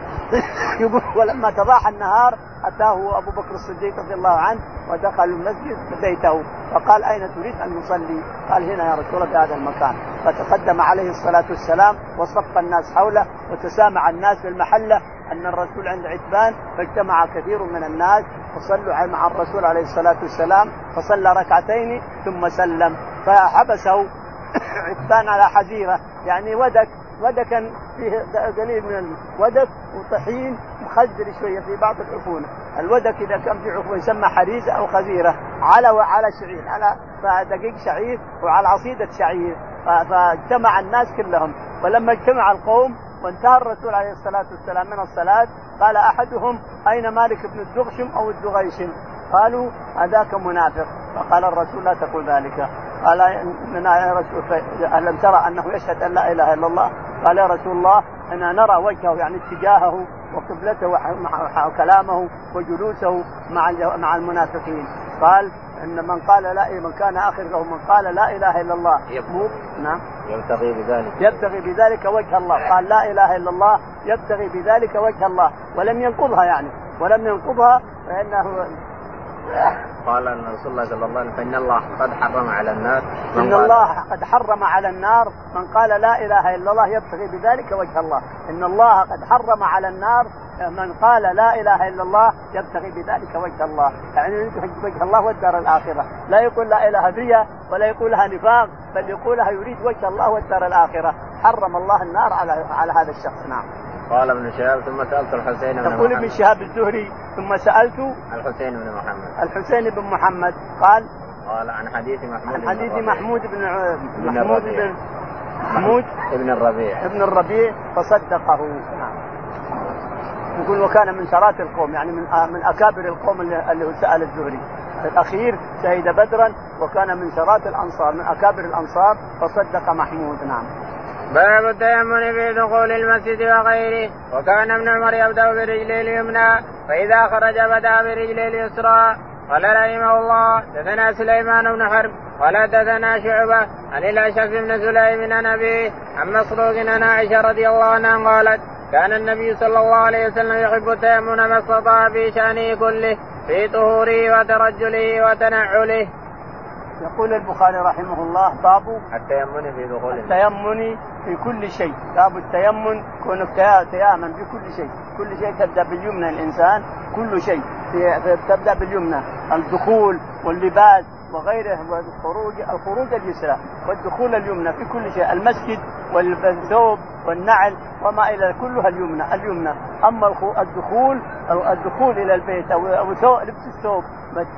*coughs* يقول ولما تضاح النهار أتاه أبو بكر الصديق رضي الله عنه ودخل المسجد بيته. فقال أين تريد أن نصلي؟ قال هنا يا رسول الله هذا المكان. فتقدم عليه الصلاة والسلام وصف الناس حوله وتسامع الناس في المحلة أن الرسول عند عتبان فاجتمع كثير من الناس وصلوا مع الرسول عليه الصلاة والسلام فصلى ركعتين ثم سلم. فحبسه *coughs* عتبان على حزيرة يعني ودك ودكا فيه قليل من الودك وطحين مخزر شوية في بعض العفونه، الودك إذا كان في عفونه يسمى حريزة أو خزيرة على وعلى شعير على دقيق شعير وعلى عصيدة شعير. فاجتمع الناس كلهم. فلما اجتمع القوم وانتهى الرسول عليه الصلاة والسلام من الصلاة. قال أحدهم أين مالك بن الدغشم أو الدغيشم؟ قالوا هذاك منافق. فقال الرسول لا تقول ذلك. قال يا رسول ألم ترى أنه يشهد أن لا إله إلا الله؟ قال يا رسول الله إنا نرى وجهه يعني اتجاهه وقبلته وكلامه وجلوسه مع مع المنافقين. قال إن من قال لا من كان آخر له من قال لا إله إلا الله. يبقى. نعم. يبتغي بذلك. يبتغي بذلك وجه الله. قال لا إله إلا الله يبتغي بذلك وجه الله. ولم ينقضها يعني. ولم ينقضها فإنه قال أن رسول الله صلى الله عليه وسلم فإن الله قد حرم على النار. إن الله قد حرم على النار. من قال لا إله إلا الله يبتغي بذلك وجه الله. إن الله قد حرم على النار. من قال لا إله إلا الله يبتغي بذلك وجه الله. يعني يبتغي وجه الله والدار الآخرة. لا يقول لا إله ريا ولا يقولها نفاق بل يقولها يريد وجه الله والدار الآخرة. حرم الله النار على على هذا الشخص. نعم. قال ابن شهاب ثم سألت الحسين بن يقول ابن شهاب الزهري ثم سألت الحسين بن محمد. الحسين بن محمد. قال قال عن حديث محمود عن حديث محمود بن محمود بن محمود ابن الربيع. ابن الربيع فصدقه. نعم يقول وكان من شرات القوم يعني من من أكابر القوم اللي هو سأل الزهري. الأخير شهد بدرا وكان من شرات الأنصار من أكابر الأنصار فصدق محمود. نعم. باب التيمم في دخول المسجد وغيره وكان ابن عمر يبدأ برجله اليمنى فإذا خرج بدأ برجله اليسرى قال رحمه الله دثنا سليمان بن حرب قال دثنا شعبة عن الاشعث بن سليم عن أبيه عن مسروق عن عائشة رضي الله عنها قالت كان النبي صلى الله عليه وسلم يحب التيمم ما استطاع في شأنه كله في طهوره وترجله وتنعله. يقول البخاري رحمه الله باب التيمم في دخول التيمم في كل شيء. باب التيمم كونك تيامن في كل شيء. كل شيء تبدأ باليمنى الإنسان كل شيء تبدأ باليمنى. الدخول واللباس وغيره والخروج الخروج اليسرى والدخول اليمنى في كل شيء المسجد والثوب والنعل وما إلى كلها اليمنى اليمنى. أما الدخول الدخول إلى البيت أو أو لبس الثوب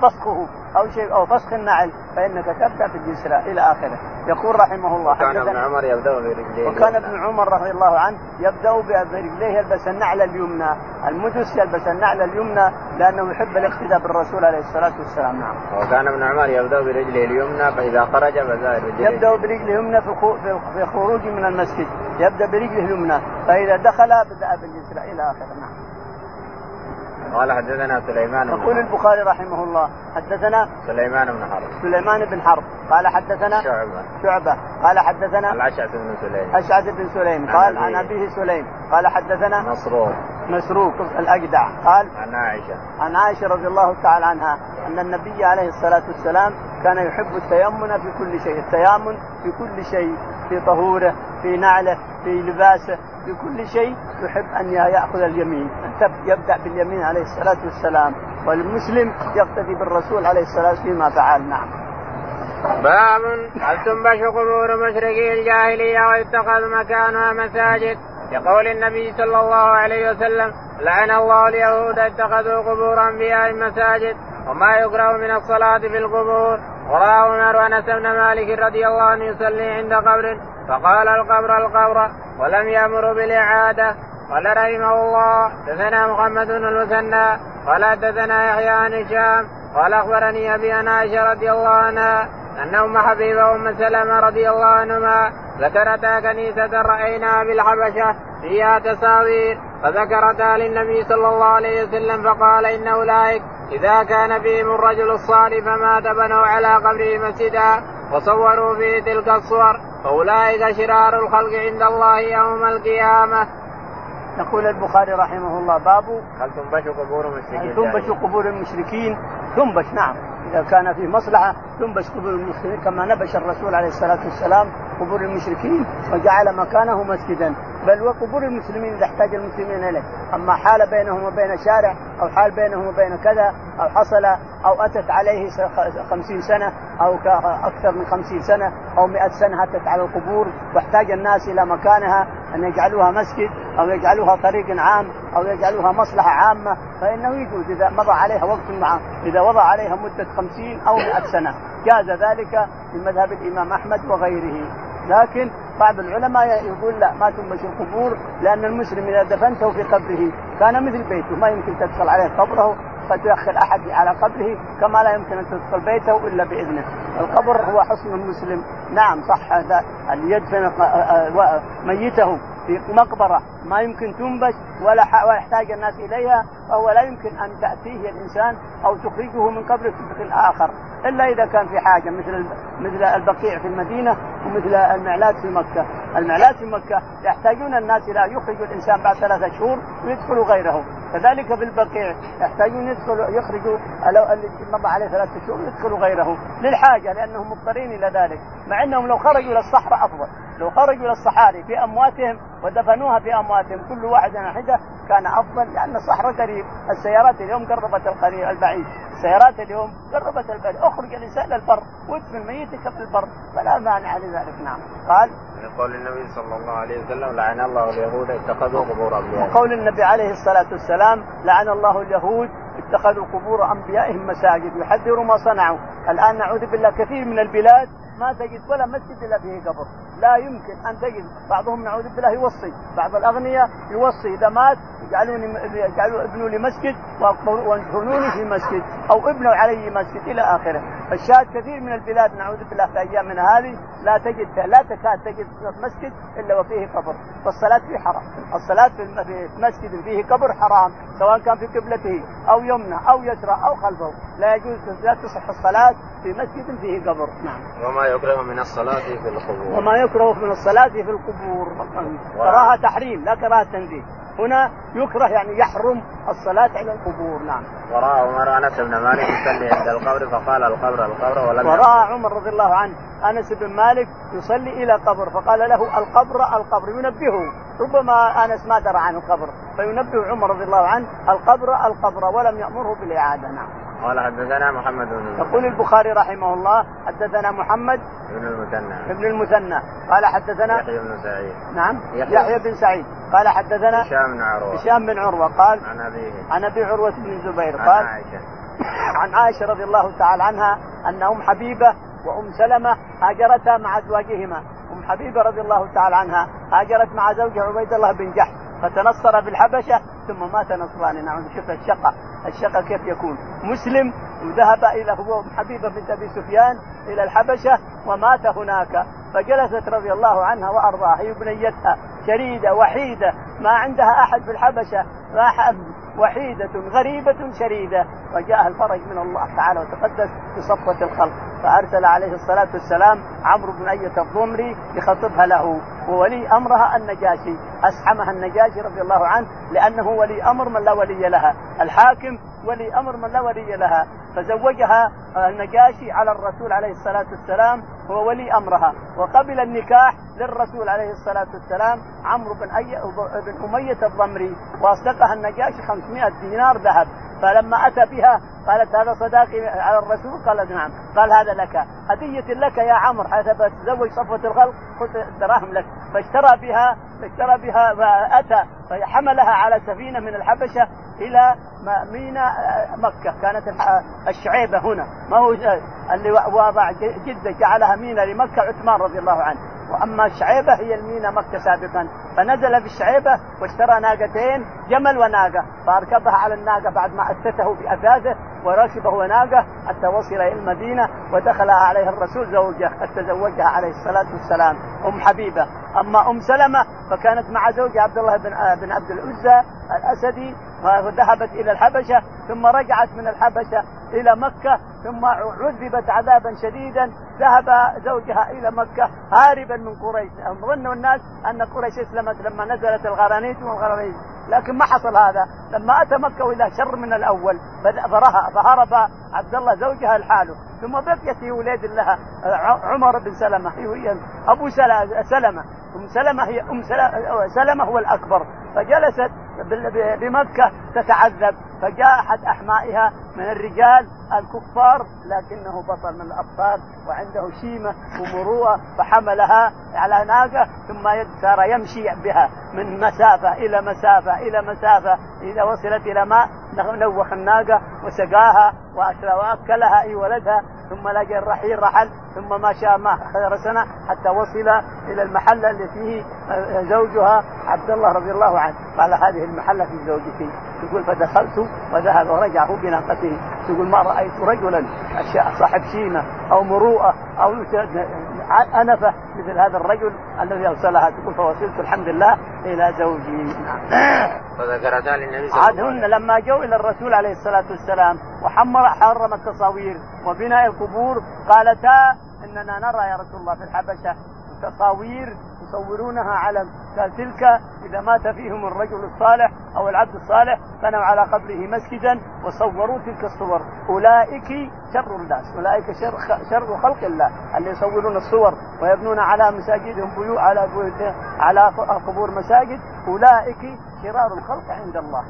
فسخه أو شيء أو فسخ النعل فإنك تبدأ باليسرى إلى آخره. يقول رحمه الله كان ابن عمر يبدأ برجليه. وكان ابن عمر رضي الله عنه يبدأ برجليه يلبس النعل اليمنى. المجس يلبس النعل اليمنى لأنه يحب الاقتداء بالرسول عليه الصلاة والسلام. نعم وكان ابن عمر يبدأ برجله اليمنى فإذا خرج بدا برجله يبدأ برجله اليمنى في خروجه من المسجد. يبدأ برجله اليمنى فإذا دخل بدأ باليسرى إلى اخره نعم. قال حدثنا سليمان يقول البخاري رحمه الله حدثنا سليمان بن حرب. سليمان بن حرب. قال حدثنا شعبة. شعبة. قال حدثنا الأشعث بن سليم. أشعث بن سليم. قال عن أبيه سليم. قال حدثنا مسروق. مسروق الأجدع. قال عن عائشة. عن عائشة رضي الله تعالى عنها أن النبي عليه الصلاة والسلام كان يحب التيمن في كل شيء التيامن في كل شيء في طهوره في نعله في لباسه في كل شيء يحب أن يأخذ اليمين. يبدأ باليمين عليه الصلاة والسلام والمسلم يقتدي بالرسول عليه الصلاة والسلام فيما فعل. نعم. باب هل تنبش قبور مشركي الجاهلية ويتخذ مكانها مساجد. لقول النبي صلى الله عليه وسلم لعن الله اليهود اتخذوا قبور أنبياء مساجد وما يكره من الصلاة في القبور. وراه عمر انس بن مالك رضي الله عنه يصلي عند قبر فقال القبر القبر ولم يأمر بالإعادة. قال رحمه الله دثنا محمد بن المثنى قال دثنا يحيى عن هشام قال أخبرني أبي عن عائشه رضي الله عنها أن أم حبيبة ام سلمة رضي الله عنهما ذكرتا كنيسة رايناها بالحبشة فيها تصاوير فذكرتا للنبي صلى الله عليه وسلم فقال ان اولئك إذا كان فيهم الرجل الصالح فمات بنوا على قبره مسجدا وصوروا فيه تلك الصور فأولئك شرار الخلق عند الله يوم القيامة. يقول البخاري رحمه الله باب هل تنبش قبور المشركين؟ هل تنبش قبور المشركين؟ تنبش نعم إذا كان في مصلحة تنبش قبور المسلمين كما نبش الرسول عليه الصلاة والسلام قبور المشركين وجعل مكانه مسجدا. بل وقبور المسلمين إذا احتاج المسلمين إليه، أما حال بينهم وبين شارع أو حال بينهم وبين كذا أو حصل أو أتت عليه خمسين سنة أو أكثر من خمسين سنة أو مئة سنة اتت على القبور واحتاج الناس إلى مكانها أن يجعلوها مسجد أو يجعلوها طريق عام أو يجعلوها مصلحة عامة. فإنه يجوز إذا مضى عليها وقت معه إذا وضع عليها مدة خمسين أو مئة سنة. جاز ذلك في مذهب الإمام أحمد وغيره. لكن بعض العلماء يقول لا ما تنبش القبور؟ لأن المسلم إذا دفنته في قبره. كان مثل بيته ما يمكن تدخل عليه قبره قد يدخل أحد على قبره كما لا يمكن أن تدخل بيته إلا بإذنه. القبر هو حصن المسلم، نعم صح هذا اللي يدفن ميته في مقبرة. ما يمكن تنبش ولا يحتاج الناس إليها فهو لا يمكن أن تأتيه الإنسان أو تخرجه من قبره في آخر إلا إذا كان في حاجة مثل مثل البقيع في المدينة ومثل المعلات في مكة، المعلات في مكة يحتاجون الناس إلى يخرجوا الإنسان بعد ثلاثة شهور ويدخلوا غيره، كذلك في البقيع يحتاجون يدخلوا يخرجوا اللي مضى عليه ثلاثة شهور يدخلوا غيره للحاجة لأنهم مضطرين إلى ذلك، مع إنهم لو خرجوا إلى الصحراء أفضل، لو خرجوا إلى الصحاري في أمواتهم ودفنوها في أمواتهم كل واحد على حده كان أفضل لأن الصحراء قريب، السيارات اليوم قربت القريب البعيد، السيارات اليوم قربت البعيد، أخرج الإنسان للبر وادفن ميتك في البر. فلا مانع لذلك نعم، قال قول النبي صلى الله عليه وسلم لعن الله اليهود اتخذوا قبور انبيائهم. وقول النبي عليه الصلاة والسلام لعن الله اليهود اتخذوا قبور أنبيائهم مساجد يحذروا ما صنعوا، الآن نعوذ بالله كثير من البلاد ما تجد ولا مسجد إلا فيه قبر، لا يمكن أن تجد. بعضهم نعوذ بالله يوصي، بعض الأغنياء يوصي. إذا مات يجعلون يجعلوا ابنوا لي مسجد ويدفنوني في مسجد أو ابنوا علي مسجد إلى آخره، فالشاهد كثير من البلاد نعوذ بالله في ايامنا هذه لا تجد لا تكاد تجد مسجد إلا وفيه قبر، والصلاة فيه حرام، الصلاة في مسجد فيه قبر حرام، سواء كان في قبلته أو يمنى أو يسرى أو خلفه، لا يجوز لا تصح الصلاة في مسجد فيه قبر، نعم. وما يكره من الصلاة في القبور. وما يكره من الصلاة في القبور، كراهة تحريم لا كراهة تنزيه. هنا يكره يعني يحرم الصلاة على القبور نعم. ورأى عمر أنس بن مالك يصلي عند القبر فقال القبر القبر ولم ورأى عمر رضي الله عنه أنس بن مالك يصلي إلى قبر فقال له القبر القبر ينبهه ربما أنس ما درى عن القبر فينبه عمر رضي الله عنه القبر القبر ولم يأمره بالإعادة نعم. قال حدثنا محمد بن يقول البخاري رحمه الله حدثنا محمد بن المثنى. ابن المثنى. قال حدثنا يحيى بن سعيد. نعم يحيى. يحيى بن سعيد. قال حدثنا هشام بن عروة. هشام بن عروة قال عن أبيه. عن أبي عروة بن الزبير عن قال عائشة. *coughs* عن عائشة رضي الله تعالى عنها أن أم حبيبة وأم سلمة هاجرتا مع ازواجهما أم حبيبة رضي الله تعالى عنها هاجرت مع زوجها عبيد الله بن جحش. فتنصر في الحبشه ثم مات نصراني نعم شوف الشقة الشقة كيف يكون. مسلم وذهب إلى هو حبيبه بنت أبي سفيان إلى الحبشة ومات هناك. فجلست رضي الله عنها وأرضاها. هي بنيتها شريده وحيدة ما عندها أحد في الحبشة. ما ح- وحيدة غريبة شريدة وجاء الفرج من الله تعالى وتقدس بصفوة الخلق. فأرسل عليه الصلاة والسلام عمرو بن أية الضمري يخطبها له. وولي أمرها النجاشي. أسحمها النجاشي رضي الله عنه لأنه ولي أمر من لا ولي لها. الحاكم ولي أمر من لا ولي لها. فزوجها النجاشي على الرسول عليه الصلاة والسلام هو ولي أمرها. وقبل النكاح للرسول عليه الصلاة والسلام عمرو بن أي بن أمية الضمري وأصدقها النجاشي 500 دينار ذهب. فلما أتى بها قالت هذا صداقي على الرسول؟ قال نعم. قال هذا لك. هدية لك يا عمرو حتى تزوج صفوة الخلق خذ الدراهم لك. فاشترى بها اشترى بها فأتى فحملها على سفينة من الحبشة إلى ميناء آه، مكة. كانت الشعيبة هنا. ما هو اللي وضع جدة جعلها ميناء لمكة عثمان رضي الله عنه. وأما الشعيبه هي المينا مكة سابقا. فنزل في الشعيبه واشترى ناقتين جمل وناقة. فأركبها على الناقة بعد ما استه باثاثه وركبه وناقة حتى وصل إلى المدينة ودخل عليها الرسول زوجة قد تزوجها عليه الصلاة والسلام. أم حبيبة. أما أم سلمة فكانت مع زوجها عبد الله بن بن عبد العزى الأسدي وذهبت إلى الحبشة ثم رجعت من الحبشة إلى مكة ثم عذبت عذابا شديدا ذهب زوجها إلى مكة هاربا من قريش. ظنوا الناس أن قريش اسلمت لما نزلت الغرانيت والغرانيت. لكن ما حصل هذا. لما أتى مكة والى شر من الأول فهرب عبد الله زوجها لحاله ثم بقيت هي ولاد لها عمر بن سلمة هي أبو سلمة. أم سلمة هي أم سلمة, هو الأكبر. فجلست بمكة تتعذب فجاء احد أحمائها من الرجال الكفار لكنه بطل من الأبطال وعنده شيمة ومروءة فحملها على ناقة ثم صار يمشي بها من مسافة إلى مسافة إلى مسافة إذا وصلت إلى ماء نوخ الناقة وسقاها وأكلها أي ولدها ثم لقى الرحيل رحل ثم ما شاء ما خير سنة حتى وصل إلى المحله اللي فيه زوجها عبد الله رضي الله عنه. قال هذه المحله في زوجتي. يقول فدخلت وذهب ورجع هو بناقته. يقول ما رأيت رجلا صاحب شيمه أو مروءة أو انفه مثل هذا الرجل الذي أرسلها. تقول فوصلت الحمد لله إلى زوجي. وذكرتا للنبي صلى الله عليه عادهن لما جو إلى الرسول عليه الصلاة والسلام وحمر حرم التصاوير وبناء القبور قالتا إننا نرى يا رسول الله في الحبشة تصاوير يصورونها علم قال تلك إذا مات فيهم الرجل الصالح أو العبد الصالح بنوا على قبره مسجدا وصوروا تلك الصور. أولئك شر الناس أولئك شر شر خلق الله اللي يصورون الصور ويبنون على مساجدهم بيوت على على قبور مساجد أولئك شرار الخلق عند الله.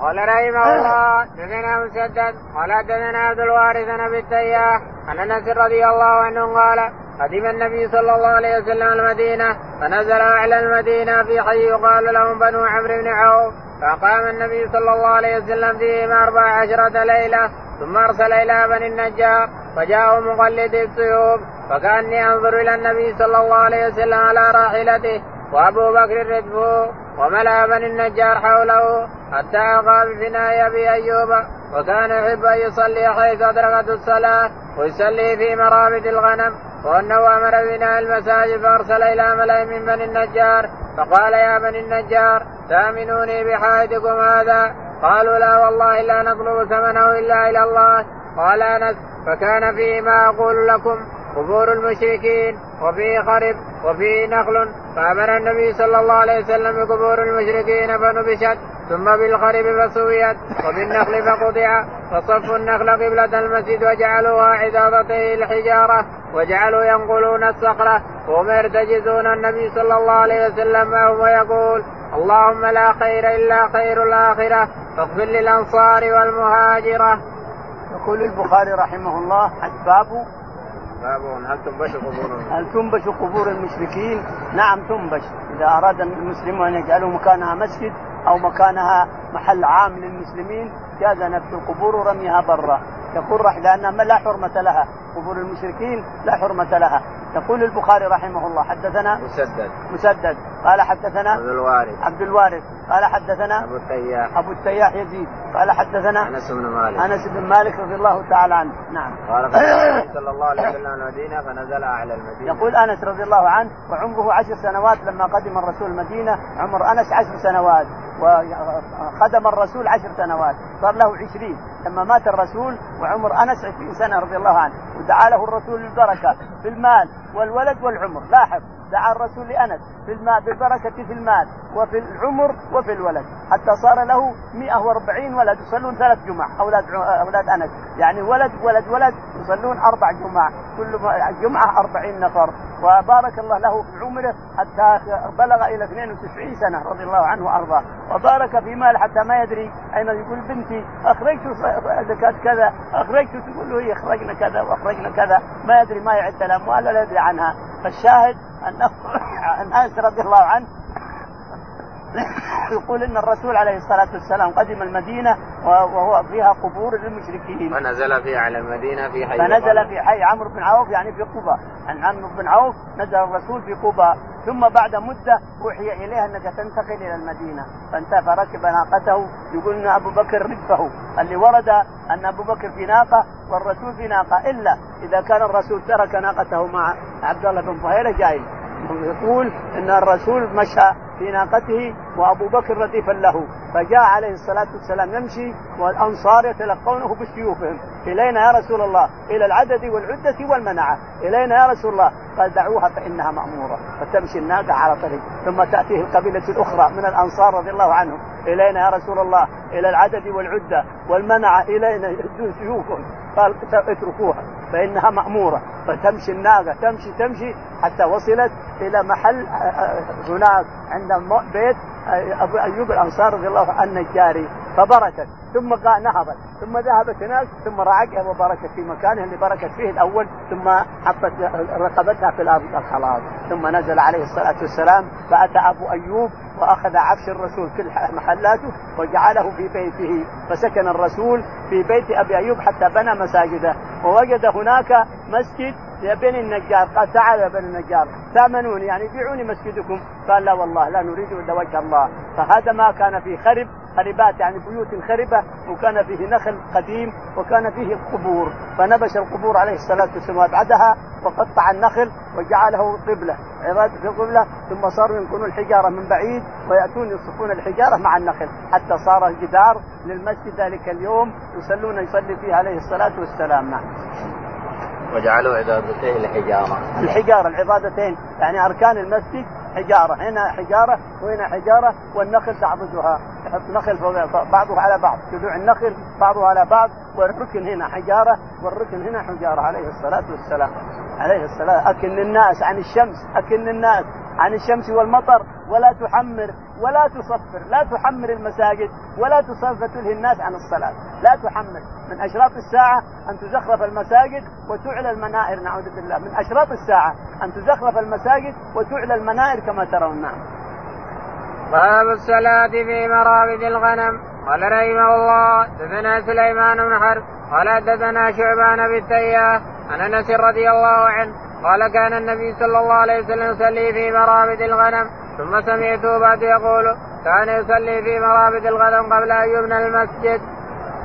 قال رحمه الله دثنا مسدد قال حدثنا عبد الوارث بن التياح عن أنس رضي الله عنه قال قدم النبي صلى الله عليه وسلم المدينة فنزل اعلى المدينة في حي يقال لهم بنو عمرو بن عوف. فقام النبي صلى الله عليه وسلم فيهم أربع عشرة ليلة ثم أرسل إلى بني النجار فجاءوا مقلد السيوف فكأني أنظر إلى النبي صلى الله عليه وسلم على راحلته وأبو بكر ردفه وملأ بني النجار حوله حتى ألقى بفناء أبي أيوب. وكان يحب أن يصلي حيث أدركت الصلاة ويصلي في مرابد الغنم وأنه أمر بناء المساجد فأرسل إلى ملأ من بني النجار فقال يا بني النجار تأمنوني بحائطكم هذا؟ قالوا لا والله لا نطلب ثمنه إلا إلى الله. قال أنس فكان فيه ما أقول لكم قبور المشركين وفيه خرب وفيه نخل. فأمر النبي صلى الله عليه وسلم بقبور المشركين فنبشت ثم بالخرب فسويت وبالنخل فقطع فصفوا النخل قبلة المسجد وجعلوها عدادته الحجارة وجعلوا ينقلون الصخرة وهم يرتجزون النبي صلى الله عليه وسلم معهم ويقول اللهم لا خير إلا خير الآخرة فاغفر للأنصار والمهاجرة. يقول البخاري رحمه الله باب باب هل تنبش قبور هل تنبش قبور المشركين؟ نعم تنبش إذا أراد المسلمون أن يجعلوا مكانها مسجد أو مكانها محل عام للمسلمين جاز نبش القبور ورميها برا. يقول رح لأنها لا حرمة لها. قبور المشركين لا حرمة لها. يقول البخاري رحمه الله حدثنا مسدد. مسدد. قال حدثنا عبد الوارث. عبد الوارث. قال حدثنا أبو التياح. أبو التياح يزيد. قال حدثنا أنس بن مالك. أنس بن مالك رضي الله تعالى عنه. نعم. قال صلى الله عليه وسلم المدينة فنزل اعلى المدينة. يقول أنس رضي الله عنه وعمره عشر سنوات لما قدم الرسول المدينة عمر أنس عشر سنوات. وخدم الرسول عشر سنوات. صار له عشرين. لما مات الرسول وعمر أنس عشرين سنة رضي الله عنه ودعا له الرسول بالبركه في المال والولد والعمر. لاحظ دعا الرسول لأنس في المال بالبركة في المال وفي العمر وفي الولد. حتى صار له 140 ولد يصلون ثلاث جمع أولاد أولاد أنس. يعني ولد ولد ولد يصلون أربع جمع كل جمعة 40 نفر. وبارك الله له في عمره حتى بلغ إلى 92 سنة رضي الله عنه وأرضاه. وبارك في مال حتى ما يدري أين يقول بنتي أخرجت زكاه كذا أخرجت تقول له هي أخرجنا كذا وأخرجنا كذا ما يدري ما يعد الاموال ولا يدري عنها. فالشاهد عن *coughs* أنس رضي الله عنه *laughs* يقول إن الرسول عليه الصلاة والسلام قدم المدينة وهو فيها قبور للمشركين. فنزل في على المدينة في حي فنزل في حي عمرو بن عوف يعني في قباء، عن عمرو بن عوف نزل الرسول في قباء، ثم بعد مدة أوحي إليه أنك تنتقل إلى المدينة، فانتهى فركب ناقته. يقول إن أبو بكر ردفه، اللي ورد أن أبو بكر في ناقة والرسول في ناقة. إلا إذا كان الرسول ترك ناقته مع عبد الله بن فهيرة جايز. يقول إن الرسول مشى في ناقته وابو بكر رديفا له فجاء عليه الصلاة والسلام يمشي والأنصار يتلقونه بسيوفهم إلينا يا رسول الله إلى العدد والعدة والمنعة. إلينا يا رسول الله. قال دعوها فإنها مأمورة فتمشي الناقة على طريق ثم تأتيه القبيلة الأخرى من الأنصار رضي الله عنهم. إلينا يا رسول الله إلى العدد والعدة والمنعه إلينا يدون سيوفهم. قال اتركوها فإنها مأمورة. فتمشي الناقة تمشي تمشي حتى وصلت إلى محل هناك عند بيت أبو أيوب الأنصار رضي الله عنه النجاري فبركت ثم نهضت ثم ذهبت هناك ثم رعقها وبركت في مكانها اللي بركت فيه الأول ثم حطت رقبتها في الأرض الخلاص ثم نزل عليه الصلاة والسلام فأتى أبو أيوب وأخذ عفش الرسول كل محلاته وجعله في بيته فسكن الرسول في بيت أبي أيوب حتى بنى مساجده ووجد هناك مسجد يا بني النجار قال تعال يا بني النجار ثامنوني يعني بيعوني مسجدكم. قال لا والله لا نريد إلا وجه الله. فهذا ما كان في خرب خربات يعني بيوت خربة وكان فيه نخل قديم وكان فيه قبور. فنبش القبور عليه الصلاة والسلام وابعدها وقطع النخل وجعله قبلة عباده في ثم صاروا ينقلون الحجارة من بعيد ويأتون يصفون الحجارة مع النخل حتى صار الجدار للمسجد ذلك اليوم يصلون يصلي فيه عليه الصلاة والسلام. نعم. وجعلوا عبادتين الحجاره. الحجارة العبادتين يعني أركان المسجد حجارة هنا حجارة وهنا حجارة والنخل تعبدها. يحط نخل بعضه على بعض. جذوع النخل بعضه على بعض والركن هنا حجارة والركن هنا حجارة. عليه الصلاة والسلام. عليه الصلاة أكن الناس عن الشمس أكن الناس عن الشمس والمطر. ولا تحمر ولا تصفر لا تحمر المساجد ولا تصفر تلهي الناس عن الصلاة. لا تحمر. من أشراط الساعة أن تزخرف المساجد وتعلى المنائر. نعوذ بالله. من أشراط الساعة أن تزخرف المساجد وتعلى المنائر كما ترون نعم باب الصلاة في مرابد الغنم قال رحمه الله دثنا سليمان بن حرب قال دثنا شعبان بالتياه عن أنس رضي الله عنه قال كان النبي صلى الله عليه وسلم يصلي في مرابد الغنم ثم سمعته بعد يقول كان يصلي في مرابد الغنم قبل أن يبنى المسجد.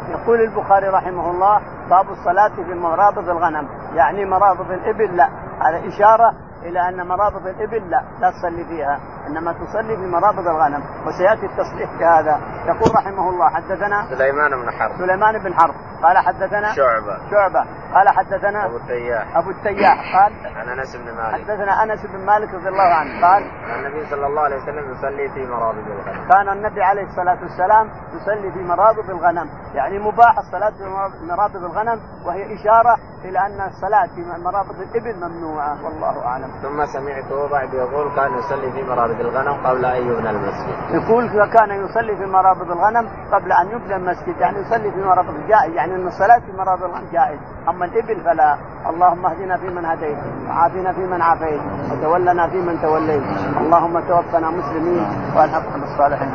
يقول البخاري رحمه الله باب الصلاة في مرابض الغنم يعني مرابض الإبل لا هذا إشارة إلى أن مرابض الإبل لا لا تصلي فيها. إنما تصلي في مرابض الغنم وسيأتي التصريح بهذا يقول رحمه الله حدثنا سليمان بن حرب. سليمان بن حرب. قال حدثنا شعبة. شعبة. قال حدثنا أبو التياح. أبو التياح. قال عن أنس بن مالك. حدثنا أنس بن مالك رضي الله عنه. قال النبي صلى الله عليه وسلم يصلي في مرابض الغنم. كان النبي عليه الصلاة والسلام يصلي في مرابض الغنم. يعني مباح الصلاة في مرابض الغنم وهي إشارة إلى أن الصلاة في مرابض الإبل ممنوعة والله أعلم. ثم سمعته بعد يقول كان يصلي في مرابض الغنم قبل أن يبنى المسجد. يقول كان يصلي في مرابض الغنم قبل أن يبنى المسجد يعني يصلي في مرابض الجائز يعني إن الصلاة في مرابض الغنم جائز. أما الإبل فلا. اللهم اهدنا فيمن هديت وعافنا فيمن عافيت وتولنا فيمن توليت. اللهم توفنا مسلمين وألحقنا بالصالحين.